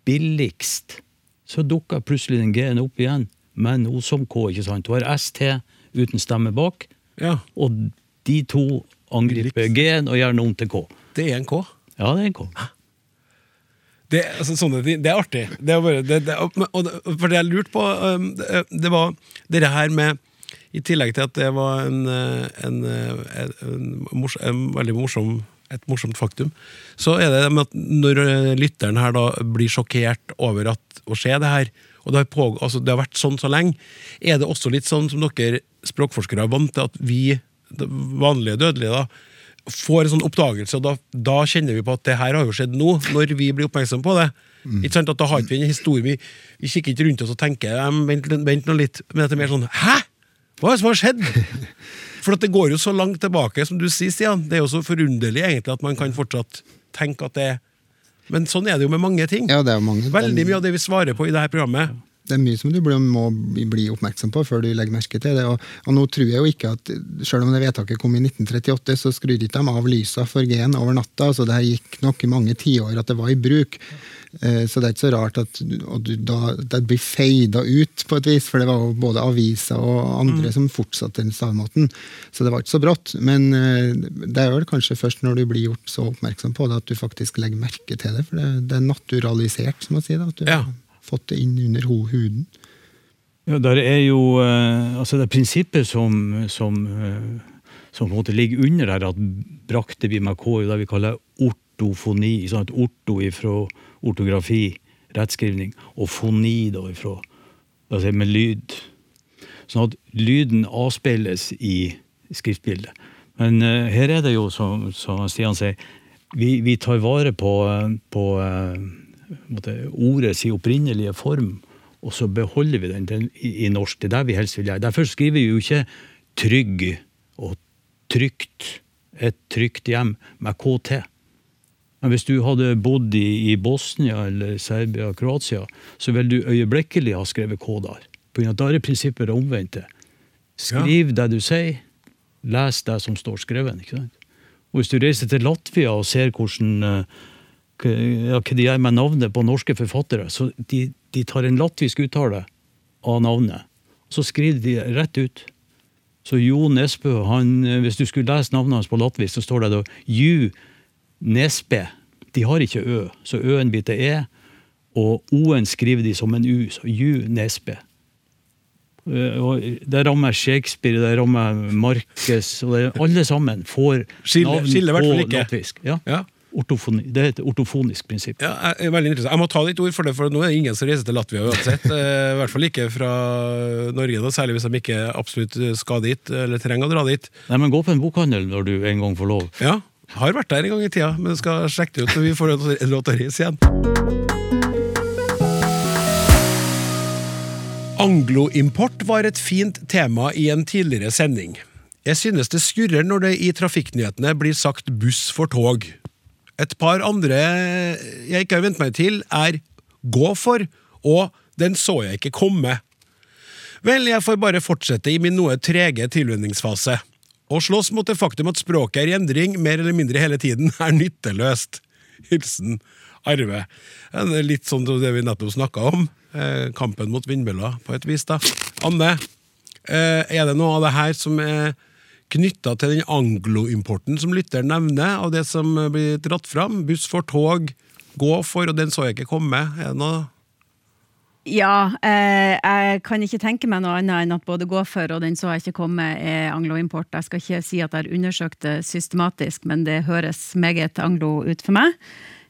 billigst, så dukker plutselig den G-en opp igjen, men nå som K. ikke sant? Du har ST uten stemme bak, ja. og de to angriper G-en og gjør den om til K. Det er en K. Ja, det er en K. Det, altså, sånne det er artig. Det er bare, det, det, og, for det jeg lurte på, det, det var det her med I tillegg til at det var en, en, eh, en, en, en veldig morsom et morsomt faktum, så er det med at når eh, lytteren her da blir sjokkert over at, å se det her, og det har, på, altså det har vært sånn så lenge, er det også litt sånn som dere språkforskere er vant til at vi, vanlige dødelige, da, får en sånn oppdagelse, og da, da kjenner vi på at det her har jo skjedd nå, når vi blir oppmerksom på det. Ikke sant? At Da har ikke vi en historie, vi, vi kikker ikke rundt oss og tenker vent, vent nå litt, men det er mer sånn Hæ?! Hva er det som har skjedd? For det går jo så langt tilbake, som du sier, Stian. Det er jo så forunderlig egentlig at man kan fortsatt tenke at det er Men sånn er det jo med mange ting. Ja, det er mange. Veldig mye av det vi svarer på i dette programmet. Det er mye som du må bli oppmerksom på før du legger merke til det. Og, og nå tror jeg jo ikke at, Selv om det vedtaket kom i 1938, så skrudde ikke de av lysa for G-en over natta. så Det her gikk nok i mange tiår at det var i bruk. Eh, Så det er ikke så rart at du, da, det blir feida ut, på et vis, for det var jo både aviser og andre som fortsatte den stavemåten. Så det var ikke så brått. Men eh, det er vel kanskje først når du blir gjort så oppmerksom på det, at du faktisk legger merke til det. For det, det er naturalisert, som man sier. Da, at du Ja. Fått det inn under huden. Ja, der er jo eh, altså det prinsippet som, som, eh, som på en måte ligger under her, at brakte vi med K, det vi kaller ortofoni. Sånn orto ifra ortografi, rettskrivning, og foni da ifra altså med lyd. Sånn at lyden avspeiles i skriftbildet. Men eh, her er det jo, som, som Stian sier, vi, vi tar vare på, på måte, ordets opprinnelige form, og så beholder vi den den i, i norsk. Det er det vi helst vil gjøre. Derfor skriver vi jo ikke 'trygg' og 'trygt', et trygt hjem, med KT. Men hvis du hadde bodd i, i Bosnia eller Serbia Kroatia, så ville du øyeblikkelig ha skrevet K der. At Da er prinsippet det Skriv Skriv det du sier, les det som står skrevet. ikke sant? Og hvis du reiser til Latvia og ser hvordan eh, ja, hva de gjør med navnet på norske forfattere, så de, de tar en latvisk uttale av navnet, så skriver de rett ut. Så Jo Nesbø, han, hvis du skulle lese navnet hans på latvisk, så står det da Ju Nesbø. De har ikke Ø, så Ø-en blir til E, og O-en skriver de som en U, så Ju Nesbø. Eh, og Det rammer Shakespeare, det rammer Marcus, og det, alle sammen får navn på latvisk. Ja. Ja. Ortofoni, det er et ortofonisk prinsipp. Ja, er veldig interessant. Jeg må ta litt ord for det, for nå er det ingen som reiser til Latvia uansett. Eh, I hvert fall ikke fra Norge, da, særlig hvis de ikke absolutt skal dit, eller trenger å dra dit. Nei, men Gå på en bokhandel når du en gang får lov. Ja, har vært der en gang i tida, men skal sjekke det ut når vi får lov til å reise igjen. Angloimport var et fint tema i en tidligere sending. Jeg synes det skurrer når det i trafikknyhetene blir sagt buss for tog. Et par andre jeg ikke har vent meg til, er gå for og den så jeg ikke komme. Vel, jeg får bare fortsette i min noe trege tilvenningsfase. Å slåss mot det faktum at språket er i endring mer eller mindre hele tiden, er nytteløst. Hilsen Arve. Det er Litt sånn det vi nettopp snakka om. Eh, kampen mot vindmøller, på et vis. da. Anne, eh, er det noe av det her som er knytta til den angloimporten som lytteren nevner, av det som blir dratt fram? Buss for tog, gå for, og den så jeg ikke komme. Er det noe Ja, eh, jeg kan ikke tenke meg noe annet enn at både gå for og den så jeg ikke komme er angloimport. Jeg skal ikke si at jeg har undersøkt det systematisk, men det høres meget anglo ut for meg.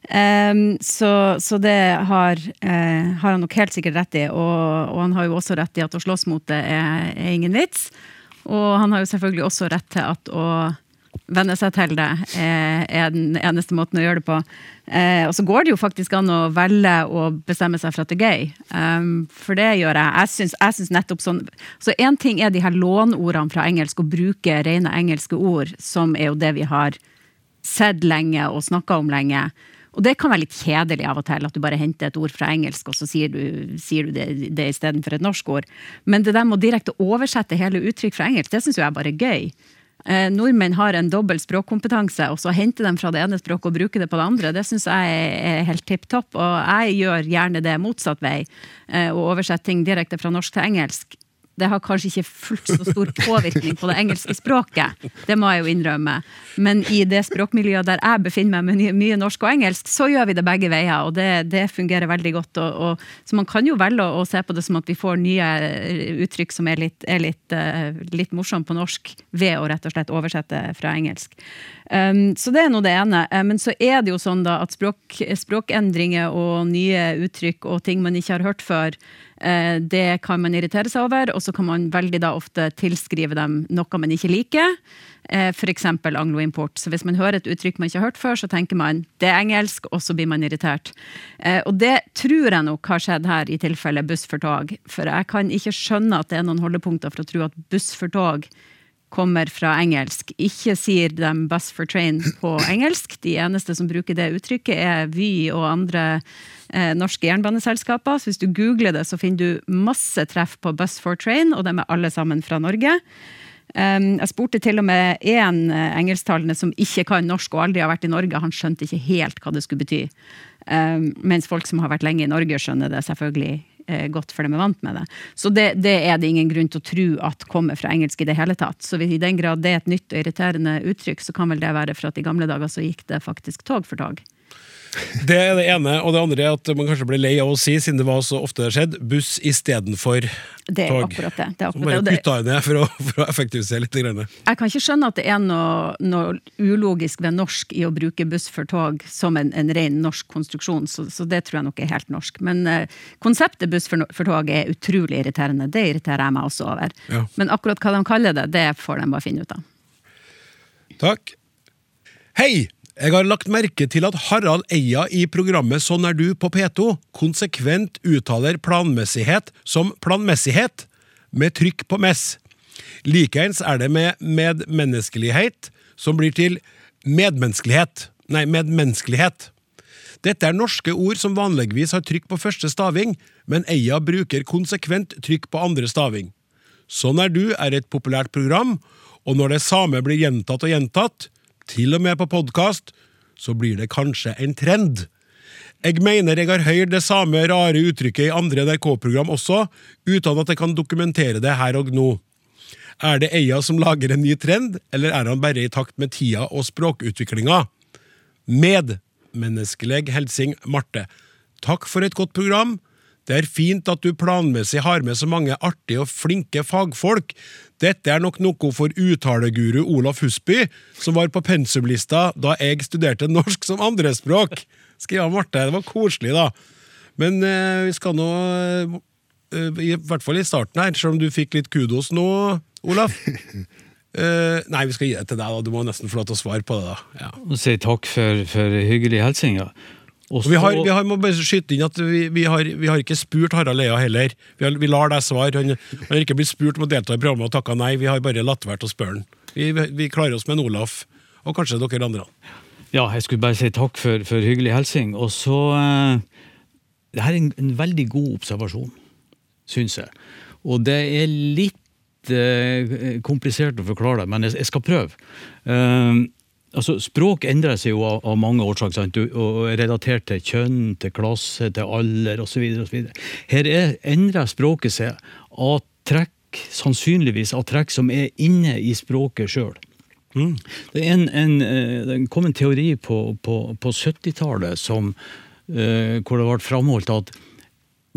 Um, så, så det har, uh, har han nok helt sikkert rett i, og, og han har jo også rett i at å slåss mot det er, er ingen vits. Og han har jo selvfølgelig også rett til at å venne seg til det er, den eneste måten å gjøre det på. Eh, og så går det jo faktisk an å velge å bestemme seg for at det er gøy. Um, for det gjør jeg. Jeg syns, jeg syns nettopp sånn Så én ting er de her lånordene fra engelsk, å bruke rene engelske ord, som er jo det vi har sett lenge og snakka om lenge. Og det kan være litt kjedelig av og til, at du bare henter et ord fra engelsk, og så sier du, sier du det, det istedenfor et norsk ord. Men det der med å direkte oversette hele uttrykk fra engelsk, det syns jeg bare er gøy. Eh, nordmenn har en dobbel språkkompetanse, og så hente dem fra det ene språket og bruke det på det andre, det syns jeg er, helt tipp topp. Og jeg gjør gjerne det motsatt vei, eh, og oversetter ting direkte fra norsk til engelsk. Det har kanskje ikke fullt så stor påvirkning på det engelske språket, det må jeg jo innrømme. Men i det språkmiljøet der jeg befinner meg med mye, norsk og engelsk, så gjør vi det begge veier, og det, det fungerer veldig godt. Og, og, så man kan jo velge å, å se på det som at vi får nye uttrykk som er litt, litt, uh, litt morsomme på norsk, ved å rett og slett oversette fra engelsk. Um, så det er nå det ene. Eh, Men så er det jo sånn da at språk, språkendringer og nye uttrykk og ting man ikke har hørt før, eh, det kan man irritere seg over, og så kan man veldig da ofte tilskrive dem noe man ikke liker. Eh, F.eks. angloimport. Så hvis man hører et uttrykk man ikke har hørt før, så tenker man det er engelsk, og så blir man irritert. Eh, Og det tror jeg nok har skjedd her i tilfellet buss for tog. For jeg kan ikke skjønne at det er noen holdepunkter for å tro at buss for tog kommer fra engelsk. Ikke sier de 'bus for train' på engelsk. De eneste som bruker det uttrykket, er Vy og andre eh, norske jernbaneselskaper. Så hvis du googler det, så finner du masse treff på 'bus for train', og de er alle sammen fra Norge. Um, jeg spurte til og med én uh, engelsktalende som ikke kan norsk og aldri har vært i Norge. Han skjønte ikke helt hva det skulle bety. Um, mens folk som har vært lenge i Norge, skjønner det selvfølgelig eh, godt, for de er vant med det. Så det, det er det ingen grunn til å tro at kommer fra engelsk i det hele tatt. Så i den grad det er et nytt og irriterende uttrykk, så kan vel det være for at i gamle dager så gikk det faktisk tog for tog. Det er det ene, og det andre er at man kanskje blir lei av å si, siden det var så ofte det skjedde, buss istedenfor Det er tog. akkurat det. det, er akkurat bare kutta ned for å, for å effektivisere litt. Jeg kan ikke skjønne at det er noe, noe ulogisk ved norsk i å bruke buss for tog som en, en ren norsk konstruksjon, så, så det tror jeg nok er helt norsk. Men eh, konseptet buss for, for tog er utrolig irriterende. Det irriterer jeg meg også over. Ja. Men akkurat hva de kaller det, det får de bare finne ut av. Takk. Hei! Jeg har lagt merke til at Harald Eia i programmet Sånn er du på P2 konsekvent uttaler planmessighet som planmessighet, med trykk på mess. Likeens er det med medmenneskelighet, som blir til medmenneskelighet. Nei, medmenneskelighet. Dette er norske ord som vanligvis har trykk på første staving, men Eia bruker konsekvent trykk på andre staving. Sånn er du er et populært program, og når det samme blir gjentatt og gjentatt, til og med på podkast, så blir det kanskje en trend. Jeg mener jeg har hørt det samme rare uttrykket i andre NRK-program også, uten at jeg kan dokumentere det her og nå. Er det Eia som lager en ny trend, eller er han bare i takt med tida og språkutviklinga? Medmenneskelig hilsing Marte. Takk for et godt program. Det er fint at du planmessig har med så mange artige og flinke fagfolk. Dette er nok noe for uttaleguru Olaf Husby, som var på pensumlista da jeg studerte norsk som andrespråk. Skriva Marte. Det var koselig, da. Men eh, vi skal nå eh, I hvert fall i starten her, selv om du fikk litt kudos nå, Olaf. Eh, nei, vi skal gi det til deg, da. Du må nesten få lov til å svare på det, da. Ja. Og si takk for, for hyggelig hilsen. Ja. Og Og vi har, vi har, må bare skyte inn at vi, vi, har, vi har ikke spurt Harald Eia heller. Vi, har, vi lar deg svare. Han, han har ikke blitt spurt om å delta i programmet og takka nei. Vi har bare latt være å spørre han. Vi, vi klarer oss med en Olaf, og kanskje dere andre. Ja, jeg skulle bare si takk for, for hyggelig hilsing. Og så eh, Det her er en, en veldig god observasjon, syns jeg. Og det er litt eh, komplisert å forklare men jeg, jeg skal prøve. Eh, altså, Språk endrer seg jo av, av mange årsaker, sant? Du- og er relatert til kjønn, til klasse, til alder osv. Her er, endrer språket seg av trekk, sannsynligvis av trekk som er inne i språket sjøl. Det en, en, eh, det kom en teori på, på, på 70-tallet som eh, hvor det ble framholdt at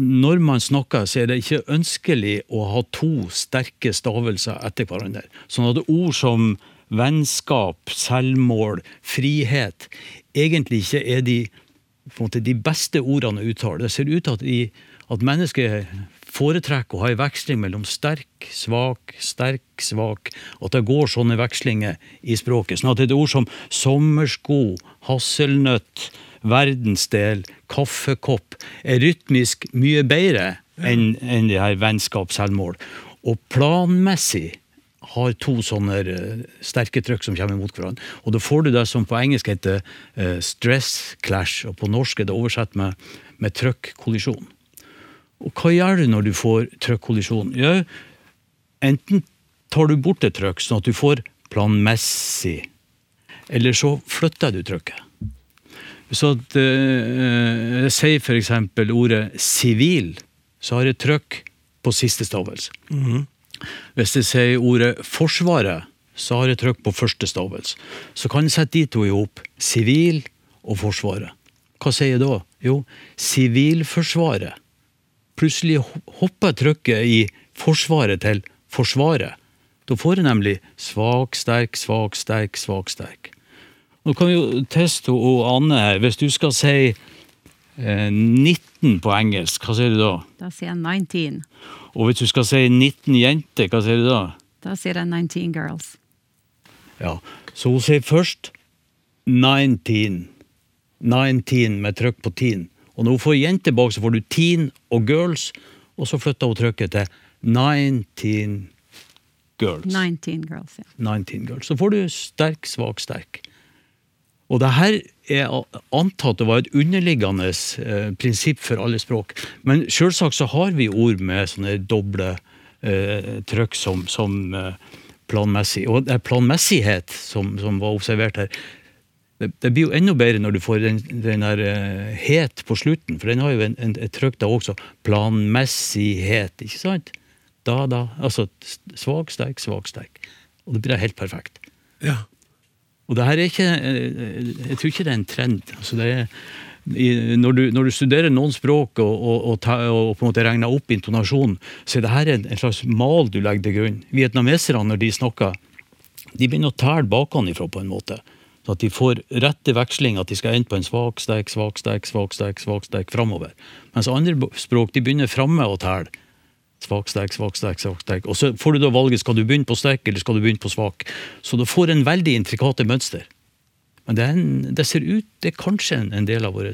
når man snakker, så er det ikke ønskelig å ha to sterke stavelser etter hverandre. Sånn at ord som vennskap, selvmål, frihet egentlig ikke er de, måte, de beste ordene å uttale. Det ser ut til at, at mennesket foretrekker å ha en veksling mellom sterk, svak, sterk, svak, at det går sånne vekslinger i språket. Sånn at et ord som sommersko, hasselnøtt, verdensdel, kaffekopp er rytmisk mye bedre enn en de her vennskap, selvmål. Og planmessig har to sånne eh, sterke trykk som kommer mot hverandre. Og da får du det som på engelsk heter eh, stress clash, og på norsk er det oversett med, med trykkollisjon. Og hva gjør du når du får trykkollisjon? Ja, enten tar du bort et trykk, sånn at du får planmessig, eller så flytter du trykket. Så at eh, jeg sier for eksempel ordet sivil, så har jeg trykk på siste stavelse. Hvis jeg sier ordet forsvaret, så har jeg trykk på første stavelse. Så kan jeg sette de to i hop. Sivil og Forsvaret. Hva sier jeg da? Jo, Sivilforsvaret. Plutselig hopper trykket i Forsvaret til Forsvaret. Da får jeg nemlig svak, sterk, svak, sterk, svak, sterk. Nå kan vi jo teste og Anne her. Hvis du skal si eh, 19 på engelsk, hva sier du da? Da sier jeg 19. Og hvis du skal si 19 jenter, hva sier du da? Da sier jeg 19 girls. Ja, Så hun sier først 19. 19 med trykk på teen. Og når hun får jenter bak, så får du teen og girls, og så flytter hun trykket til 19 girls. 19 girls, ja. 19 girls. Så får du sterk, svak, sterk. Og det her er antatt å være et underliggende eh, prinsipp for alle språk. Men selvsagt så har vi ord med sånne doble eh, trykk som, som eh, planmessig. Og det er planmessighet som, som var observert her. Det, det blir jo enda bedre når du får den, den der eh, het på slutten, for den har jo en, en, et trykk da også. Planmessighet, ikke sant? Da, da. Altså svak, sterk, svak, sterk. Og det blir helt perfekt. Ja. Og det her er ikke Jeg tror ikke det er en trend. Altså det er, i- når, du, når du studerer noen språk og, og, og, ta, og på en måte regner opp intonasjonen, så er det her en, en slags mal du legger til grunn. Vietnameserne, når de snakker, de begynner å tæle bakenfra på en måte. Så at de får rette veksling, at de skal ende på en svak, sterk, svak, sterk, svak, sterk, svak, sterk framover. Mens andre språk de begynner framme å telle. Svak, sterk, svak, sterk, svak, sterk. Og så får du da valget skal du begynne på sterk eller skal du begynne på svak. Så du får en veldig intrikate mønster. Men det, en, det ser ut Det er kanskje en, en del av vår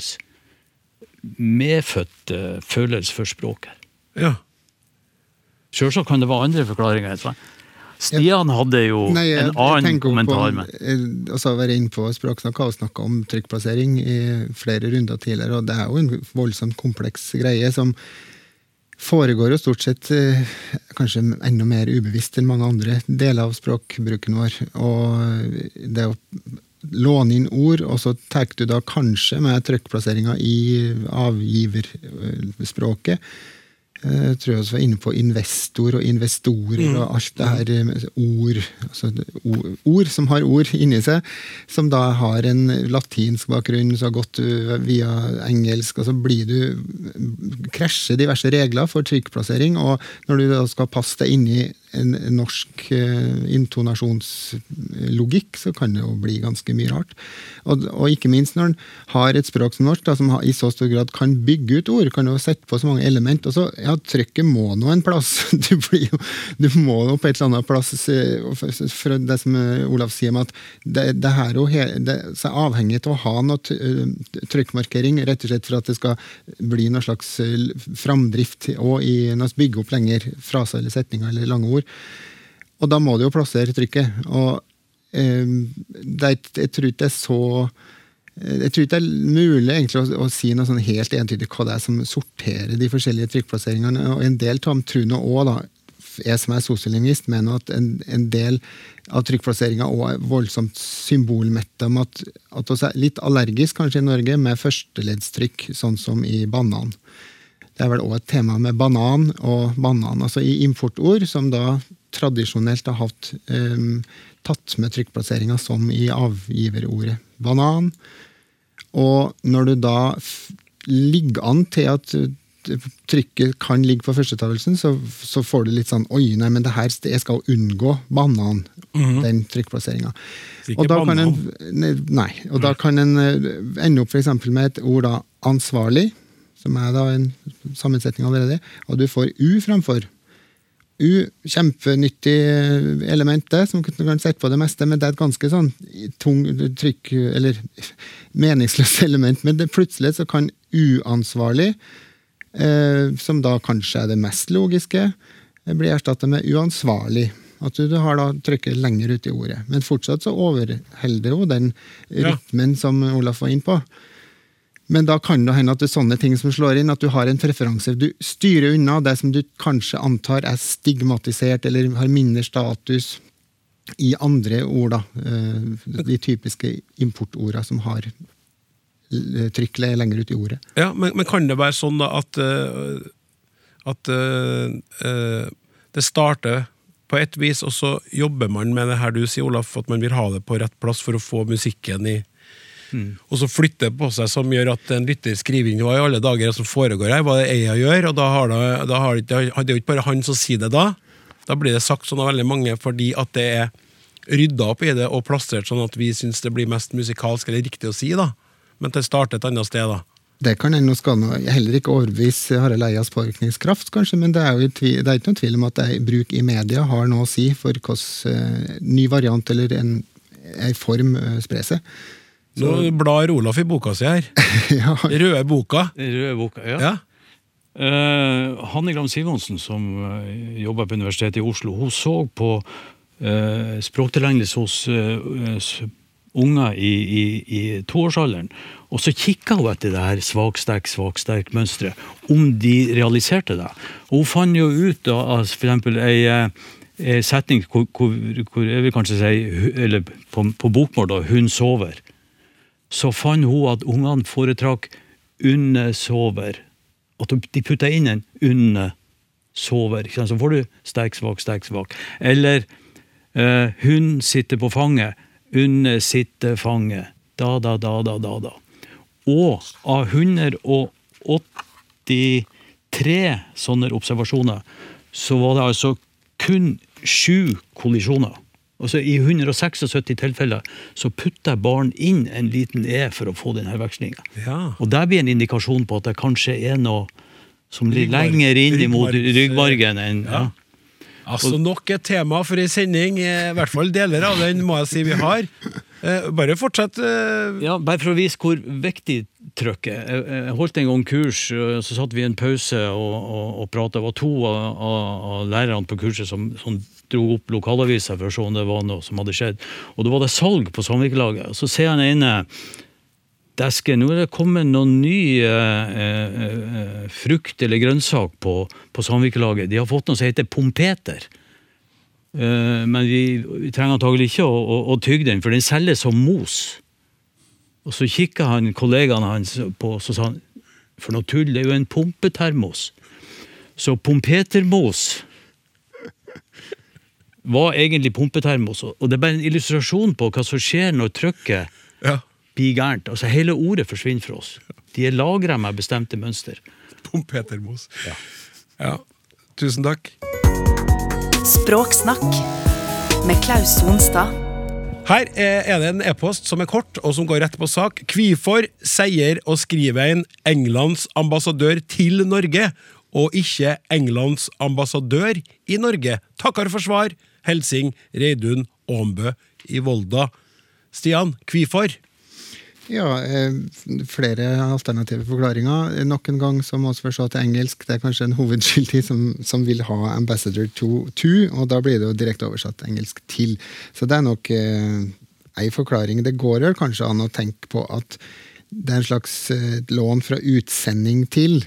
medfødte følelse for språk her. ja. Selvsagt kan det være andre forklaringer. du. Stian hadde jo Nei, jeg, en annen kommentar. på, med. eh, også være inne på Språksnakk og snakka om trykkplassering i flere runder tidligere, og det er jo en voldsomt kompleks greie som foregår jo stort sett eh, kanskje enda mer ubevisst enn mange andre deler av språkbruken vår. Og det å låne inn ord, og så tar du da kanskje med trykkplasseringa i avgiverspråket. Eh, Jeg tror jeg var inne på investor og investorer og alt det her ord, altså ord. Ord som har ord inni seg, som da har en latinsk bakgrunn, så har gått uh, via engelsk, og så blir du krasjer diverse regler for trykkplassering, og når du da skal passe deg inn i en norsk eh, intonasjonslogikk, så kan det jo bli ganske mye rart. Og, og ikke minst når en har et språk som norsk, da, som i så stor grad kan bygge ut ord, kan jo sette på så mange element. og så, ja, Trykket må nå en plass. Du, blir jo, du må nå på et eller annet plass eh, for, det som eh, Olav sier med at det, det her er jo det, så er avhengig av å ha noe trykkmarkering, rett og slett for at det skal bli noe slags framdrift og i når opp lenger fraser eller setninger eller lange ord. Og da må du jo plassere trykket. Og eh, det, jeg tror ikke det er så eh, jeg tror ikke det er mulig egentlig å, å si noe sånn helt entydig hva det er som sorterer de forskjellige trykkplasseringene. og En del av dem tror nå òg, jeg som er sosiolingvist, mener at en, en del av trykkplasseringa òg er voldsomt symbolmetta at, at vi er litt allergisk kanskje i Norge med førsteleddstrykk, sånn som i banan. Det er vel òg et tema med banan og banan, altså i importord, som da tradisjonelt har hatt um, tatt med trykkplasseringa som i avgiverordet. Banan. Og når du da ligger an til at uh, trykket kan ligge på førstetavelsen, så, så får du litt sånn Oi, nei, men det her, jeg skal unngå banan, den trykkplasseringa. Og da kan en, nei, og da kan en eh, ende opp eksempel med et ord da ansvarlig, som er da en sammensetning allerede, og du får U framfor. U, kjempenyttig element, det, som du kan sette på det meste, men det er et ganske sånn tung trykk, eller meningsløst element. Men det, plutselig så kan uansvarlig, eh, som da kanskje er det mest logiske, eh, bli erstatta med uansvarlig. At du, du har da trykket lenger ut i ordet. Men fortsatt så overholder hun den Ja. rytmen som Olaf var inne på. Men da kan det hende at det er sånne ting som slår inn, at du har en preferanse. Du styrer unna det som du kanskje antar er stigmatisert eller har mindre status i andre ord, da. Eh, De typiske importorda som har l- lenger ut i ordet. Ja, men, men kan det være sånn da at, eh, at uh, eh, det starter på et vis, og så jobber man med det her du sier, Olaf, at man vil ha det på rett plass for å få musikken i Og så flytter det på seg som gjør at en lytter skriver inn hva i alle dager som foregår her, hva det er jeg gjør, og da har det, da har det, det er jo ikke bare han som sier det da. Da blir det sagt sånn av veldig mange fordi at det er rydda opp i det og plastrert sånn at vi syns det blir mest musikalsk eller riktig å si, da. Men det starter et annet sted, da. Det kan en nå skal heller ikke overbevise Harald Eias påvirkningskraft, kanskje, men det er jo det er ikke noen tvil om at bruk i media har noe å si for hvordan uh, ny variant eller en, en form uh, sprer seg. Nå blar Olaf i boka si her. ja, Røde boka. Røde boka, ja. Ja. Uh, Hanne Gram Simonsen, som uh, jobber på Universitetet i Oslo, hun så på uh, språktilegnelse hos uh, unger i, i, i toårsalderen, og så kikka hun etter det her svak-sterk, svak-sterk-mønsteret, om de realiserte det. Og hun fant jo ut da, av for eksempel ei eh, setning hvor, hvor, hvor jeg vil kanskje si, eller på, på bokmål, da, 'hun sover' så fant hun at ungene foretrakk unnesover. At de putta inn en unnesover. Så får du sterk, svak, sterk, svak. Eller eh, hun sitter på fanget. Unne sitter fanget. Da, da, da, da, da, da. Og av 183 sånne observasjoner, så var det altså kun sju kollisjoner. Altså I 176 tilfeller så putter barn inn en liten e for å få denne vekslinga. Ja. Og det blir en indikasjon på at det kanskje er noe som ligger Ryggmarg- lenger inn mot ryggmargen enn ja. Altså Nok et tema for ei sending. eh, I hvert fall deler av den må jeg si vi har. Eh, Bare fortsett. eh, Ja, bare for å vise hvor viktig trykk er. Jeg, holdt en gang kurs, øh, så satt vi i en pause og, og, og pratet. Det var to av, av, av lærerne på kurset som, som dro opp lokalavisa for å se om det var noe som hadde skjedd. Og da var det salg på Samvirkelaget. Så ser han ene desken, nå er det kommet noen ny eh, eh, eh, frukt eller grønnsak på, på Samvirkelaget. De har fått noe som heter pompeter. Eh, men vi, vi trenger antagelig ikke å, å, å tygge den, for den selges som mos. Og så kikka han kollegaene hans på så sa han, for noe tull, det er jo en pumpetermos. Så pompetermos var egentlig pumpetermos, og det er bare en illustrasjon på hva som skjer når trykket Ja. blir gærent. Altså Hele ordet forsvinner fra oss. De er lagra med bestemte mønster. Pumpetermos. Ja. Tusen takk. Språksnakk med Klaus Sonstad. Her er det en e-post som er kort, og som går rett på sak. Hvorfor sier og skriver en Englands ambassadør til Norge, og ikke Englands ambassadør i Norge? Takker for svar. Helsing Reidun Åmbø i Volda. Stian, hvorfor? Ja, eh, flere alternative forklaringer. Nok en gang så må vi forstå til engelsk. Det er kanskje en hovedskyldig som, som vil ha ambassador to, to, og da blir det jo direkte oversatt engelsk til. Så det er nok eh, ei forklaring. Det går vel kanskje an å tenke på at det er en slags eh, lån fra utsending til.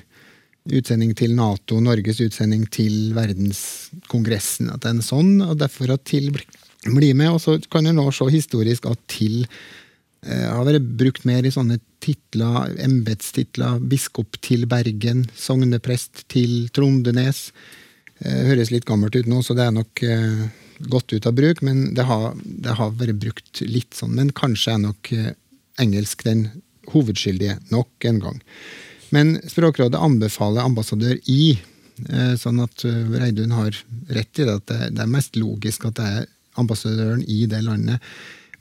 Utsending til Nato, Norges utsending til verdenskongressen. At det er en sånn, og derfor at til blir med. Og så kan en nå se historisk at til eh, har vært brukt mer i sånne titler, embetstitler. Biskop til Bergen, sogneprest til Trondenes. Eh, høres litt gammelt ut nå, så det er nok eh, gått ut av bruk, men det har, det har vært brukt litt sånn. Men kanskje er nok eh, engelsk den hovedskyldige nok en gang. Men Språkrådet anbefaler ambassadør i, eh, sånn at eh, Reidun har rett i det, at det, er mest logisk at det er ambassadøren i det landet.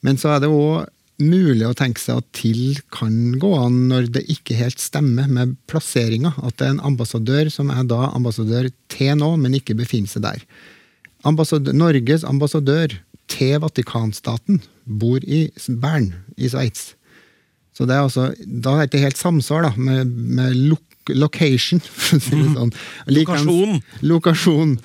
Men så er det òg mulig å tenke seg at til kan gå an når det ikke helt stemmer med plasseringa. At det er en ambassadør som er da ambassadør til nå, men ikke befinner seg der. Ambassadør, Norges ambassadør til Vatikanstaten bor i Bern i Sveits. Så det er altså, Da er det ikke helt samsvar da, med, med lok location, det sånn. Lokasjon. Lokasjon.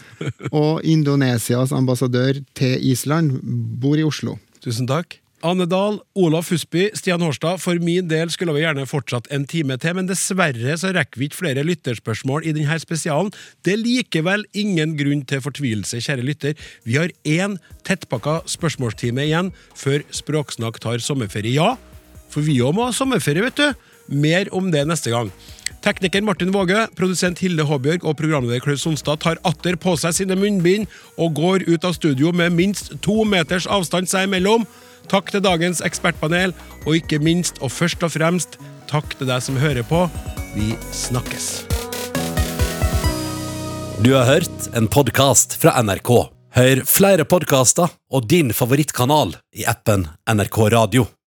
Og Indonesias ambassadør til Island bor i Oslo. Tusen takk. Anne Dahl, Olaf Husby, Stian Hårstad. For min del skulle vi gjerne fortsatt en time til, men dessverre så rekker vi ikke flere lytterspørsmål i denne spesialen. Det er likevel ingen grunn til fortvilelse, kjære lytter. Vi har én tettpakka spørsmålstime igjen før Språksnakk tar sommerferie. Ja, for vi òg må ha sommerferie, vet du. Mer om det neste gang. Tekniker Martin Våge, produsent Hilde Håbjørg og programleder Klaus Sonstad tar atter på seg sine munnbind og går ut av studio med minst to meters avstand seg imellom. Takk til dagens ekspertpanel, og ikke minst og først og fremst takk til deg som hører på. Vi snakkes. Du har hørt en podkast fra NRK. Hør flere podkaster og din favorittkanal i appen NRK Radio.